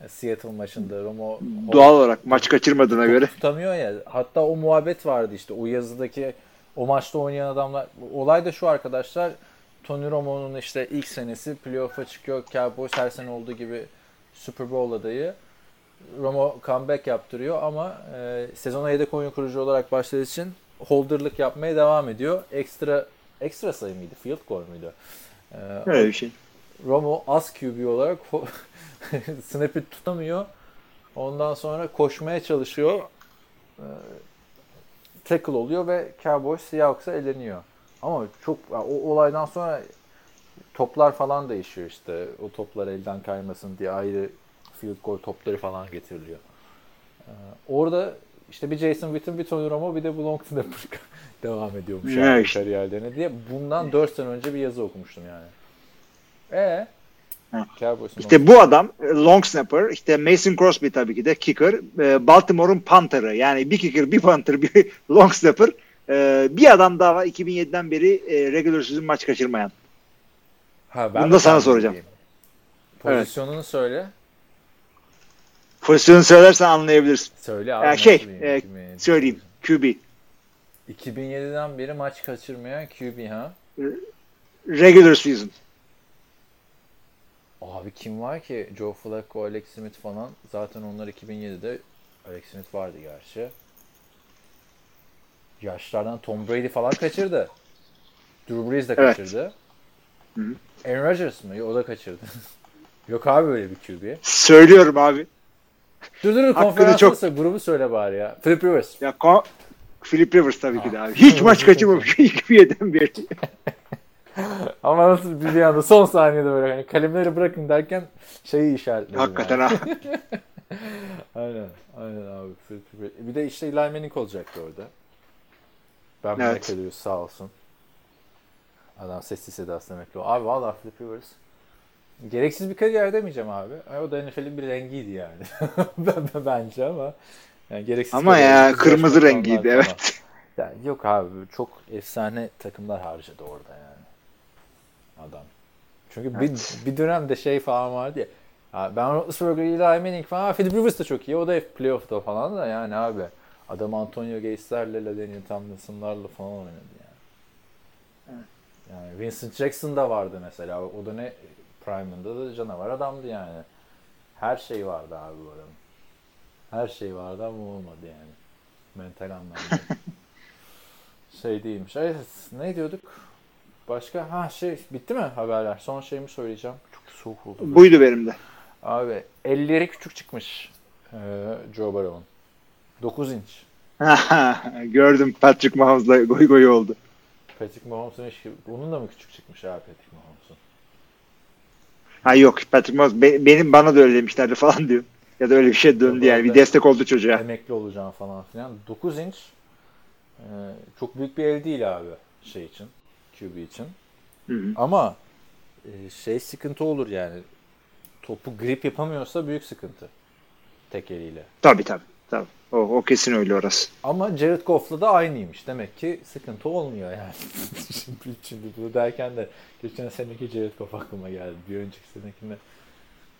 Seattle maçında Romo Doğal olarak maç kaçırmadığına göre. tutamıyor ya. Hatta o muhabbet vardı işte o yazıdaki o maçta oynayan adamlar. Olay da şu arkadaşlar. Tony Romo'nun işte ilk senesi playoff'a çıkıyor. Cowboys her sene olduğu gibi Super Bowl adayı. Romo comeback yaptırıyor ama e, sezona yedek oyun kurucu olarak başladığı için holderlık yapmaya devam ediyor. Ekstra ekstra sayı mıydı? Field goal muydu? E, Öyle bir şey. Romo az QB olarak (laughs) snap'i tutamıyor. Ondan sonra koşmaya çalışıyor. Ee, tackle oluyor ve Cowboys Seahawks'a eleniyor. Ama çok o olaydan sonra toplar falan değişiyor işte. O toplar elden kaymasın diye ayrı field goal topları falan getiriliyor. Ee, orada işte bir Jason Witten, bir Tony Romo, bir de bu long snapper (laughs) devam ediyormuş Ya yani işte. kariyerlerine diye. Bundan 4 sene önce bir yazı okumuştum yani. E. Cowboys'un İşte bu adam e, long snapper, işte Mason Crosby tabii ki de kicker, e, Baltimore'un punter'ı. Yani bir kicker, bir punter, bir (laughs) long snapper. E, bir adam daha var 2007'den beri regular season maç kaçırmayan. Ha, Bunu de da sana soracağım. edeyim. Pozisyonunu söyle. Pozisyonu söylersen anlayabilirsin. Söyle abi. Nasıl şey, diyeyim, e, Söyleyeyim. QB. 2007'den beri maç kaçırmayan QB ha. Regular season. Abi kim var ki? Joe Flacco, Alex Smith falan. Zaten onlar 2007'de Alex Smith vardı gerçi. Yaşlardan Tom Brady falan kaçırdı. Drew Brees de Evet. kaçırdı. Hı hı. Aaron Rodgers mı? O da kaçırdı. (laughs) Yok abi böyle bir QB. Söylüyorum abi. Dur dur Hakkını konferansı çok- söyle, grubu söyle bari ya. Philip Rivers. Ya ko- Philip Rivers tabii ki de abi. Hiç maç (laughs) kaçırmamış 2007'den beri. (laughs) (laughs) Ama nasıl bir anda son saniyede böyle hani kalemleri bırakın derken şeyi işaretledi. Hakikaten yani. ha. (laughs) aynen. Aynen abi. Bir de işte Eli Manning olacaktı orada. Ben Evet. McAdoo sağ olsun. Adam sessiz sedasına emekli. Abi valla Philip Rivers gereksiz bir kariyer demeyeceğim abi. Ay, O da NFL'in bir rengiydi yani. (laughs) Ben- ben- Bence ama yani gereksiz Ama ya kırmızı rengiydi evet. Ya yok abi çok efsane takımlar harcadı orada yani. Adam. Çünkü bir, bir dönemde şey falan vardı ya. ya ben Roethlisberger, Eli Manning falan. Philip Rivers da çok iyi. O da hep playoff'ta falan da yani abi. Adam Antonio Gates'lerle, LaDainian Tomlinson'larla falan oynadı yani. Yani Vincent Jackson da vardı mesela. O da ne Prime'ında da canavar adamdı yani. Her şey vardı abi bu adamın. Her şey vardı ama olmadı yani. Mental anlamda. (laughs) şey değilmiş. Evet, ne diyorduk? Başka? Ha şey bitti mi haberler? Son şeyimi söyleyeceğim. Çok soğuk oldu. Buydu benim de. Abi elleri küçük çıkmış. Ee, Joe Burrow'un. 9 inç. (laughs) Gördüm Patrick Mahomes'la goy goy oldu. Patrick Mahomes'un işi, bunun da mı küçük çıkmış abi Patrick Mahomes'un? Ha yok Patrick Mahomes be- benim bana da öyle demişlerdi (laughs) falan diyor. Ya da öyle bir şey döndü yani. Bir destek oldu çocuğa. Emekli olacağım falan filan. 9 inç. Ee, çok büyük bir el değil abi şey için. QB için. Hı hı. Ama e, şey sıkıntı olur yani. Topu grip yapamıyorsa büyük sıkıntı. Tek eliyle. Tabii tabii. tabii. O, o kesin öyle orası. Ama Jared Goff'la da aynıymış. Demek ki sıkıntı olmuyor yani. (laughs) şimdi, şimdi bunu derken de geçen seneki Jared Goff aklıma geldi. Bir önceki senekinde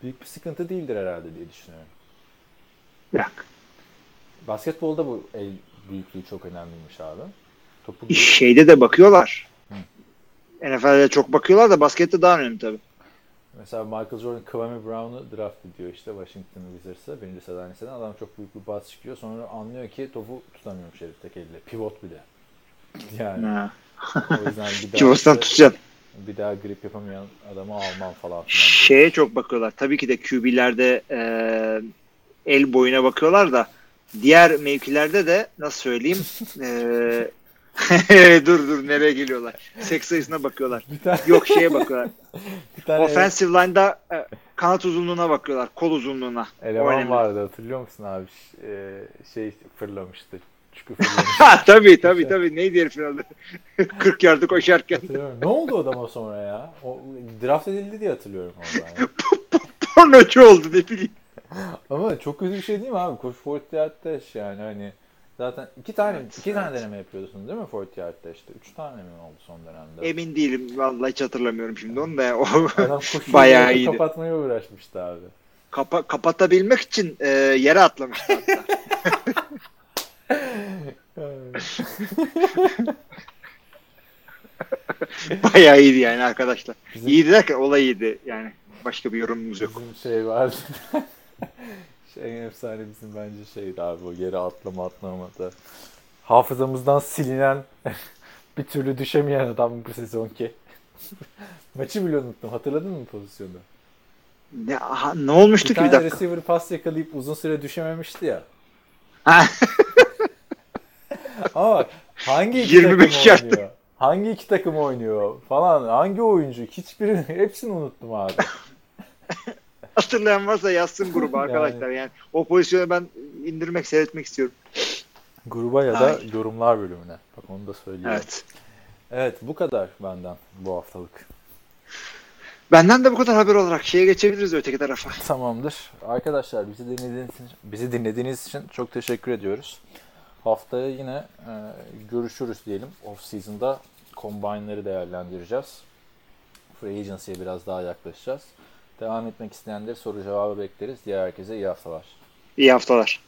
büyük bir sıkıntı değildir herhalde diye düşünüyorum. Yok. Basketbolda bu el büyüklüğü çok önemliymiş abi. Topu Şeyde de bakıyorlar. NFL'de çok bakıyorlar da baskette daha önemli tabii. Mesela Michael Jordan Kwame Brown'u draft ediyor işte Washington Wizards'a. Birinci sıradan liseden. Adam çok büyük bir bas çıkıyor. Sonra anlıyor ki topu tutamıyormuş herif tek elle. Pivot bir de. (laughs) Yani o yüzden bir (laughs) daha, Kivos'tan işte- tutacaksın. bir daha grip yapamayan adamı almam falan filan. Şeye çok bakıyorlar. Tabii ki de QB'lerde e, el boyuna bakıyorlar da diğer mevkilerde de nasıl söyleyeyim (laughs) e, dur dur nereye geliyorlar. Seks sayısına bakıyorlar. Tane, Yok şeye bakıyorlar. (laughs) bir tane Offensive line'da e, kanat uzunluğuna bakıyorlar. Kol uzunluğuna. Eleman önemli. vardı hatırlıyor musun abi? Ş- e, şey fırlamıştı. Çukur (laughs) fırlamıştı. Tabii tabii tabii. Neydi herifin adı? (laughs) 40 yardı koşarken. Ne oldu o adama sonra ya? O, draft edildi diye hatırlıyorum oradan. ya. Pornocu oldu ne bileyim. Ama çok kötü bir şey değil mi abi? Koş 40 yard dash yani hani zaten iki tane Evet, iki tane evet. deneme yapıyorsun değil mi 40 yard dash'te? Üç tane mi oldu son dönemde? Emin değilim. Vallahi hiç hatırlamıyorum şimdi onu da. O (laughs) Bayağı iyiydi. kapatmaya uğraşmıştı abi. kapa kapatabilmek için e, yere atlamıştı hatta. (laughs) (laughs) Bayağı iyiydi yani arkadaşlar. Bizim- İyiydi derken olay iyiydi yani. Başka bir yorumumuz yok. Bizim şey vardı. Şey en efsane bizim bence şeydi abi o yere atlama atlamada. Hafızamızdan silinen (laughs) bir türlü düşemeyen adam bu sezonki. (laughs) Maçı bile unuttum. Hatırladın mı pozisyonu? Ne, aha, ne olmuştu Bir ki bir dakika? receiver pas yakalayıp uzun süre düşememişti ya. (laughs) Ama bak, hangi iki 25 takım oynuyor? Hangi iki takım oynuyor falan hangi oyuncu hiçbirini hepsini unuttum abi. Hatırlayan varsa yazsın gruba (laughs) Yani. arkadaşlar. Yani o pozisyonu ben indirmek, seyretmek istiyorum. Gruba ya da Ay. yorumlar bölümüne. Bak onu da söyleyeyim. Evet. Evet. bu kadar benden bu haftalık. Benden de bu kadar haber olarak şeye geçebiliriz öteki tarafa. (laughs) Tamamdır. Arkadaşlar bizi dinlediğiniz için, bizi dinlediğiniz için çok teşekkür ediyoruz. Haftaya yine e, görüşürüz diyelim. Off season'da combine'ları değerlendireceğiz. Free agency'ye biraz daha yaklaşacağız. Devam etmek isteyenleri soru cevabı bekleriz. Diğer herkese iyi haftalar. İyi haftalar.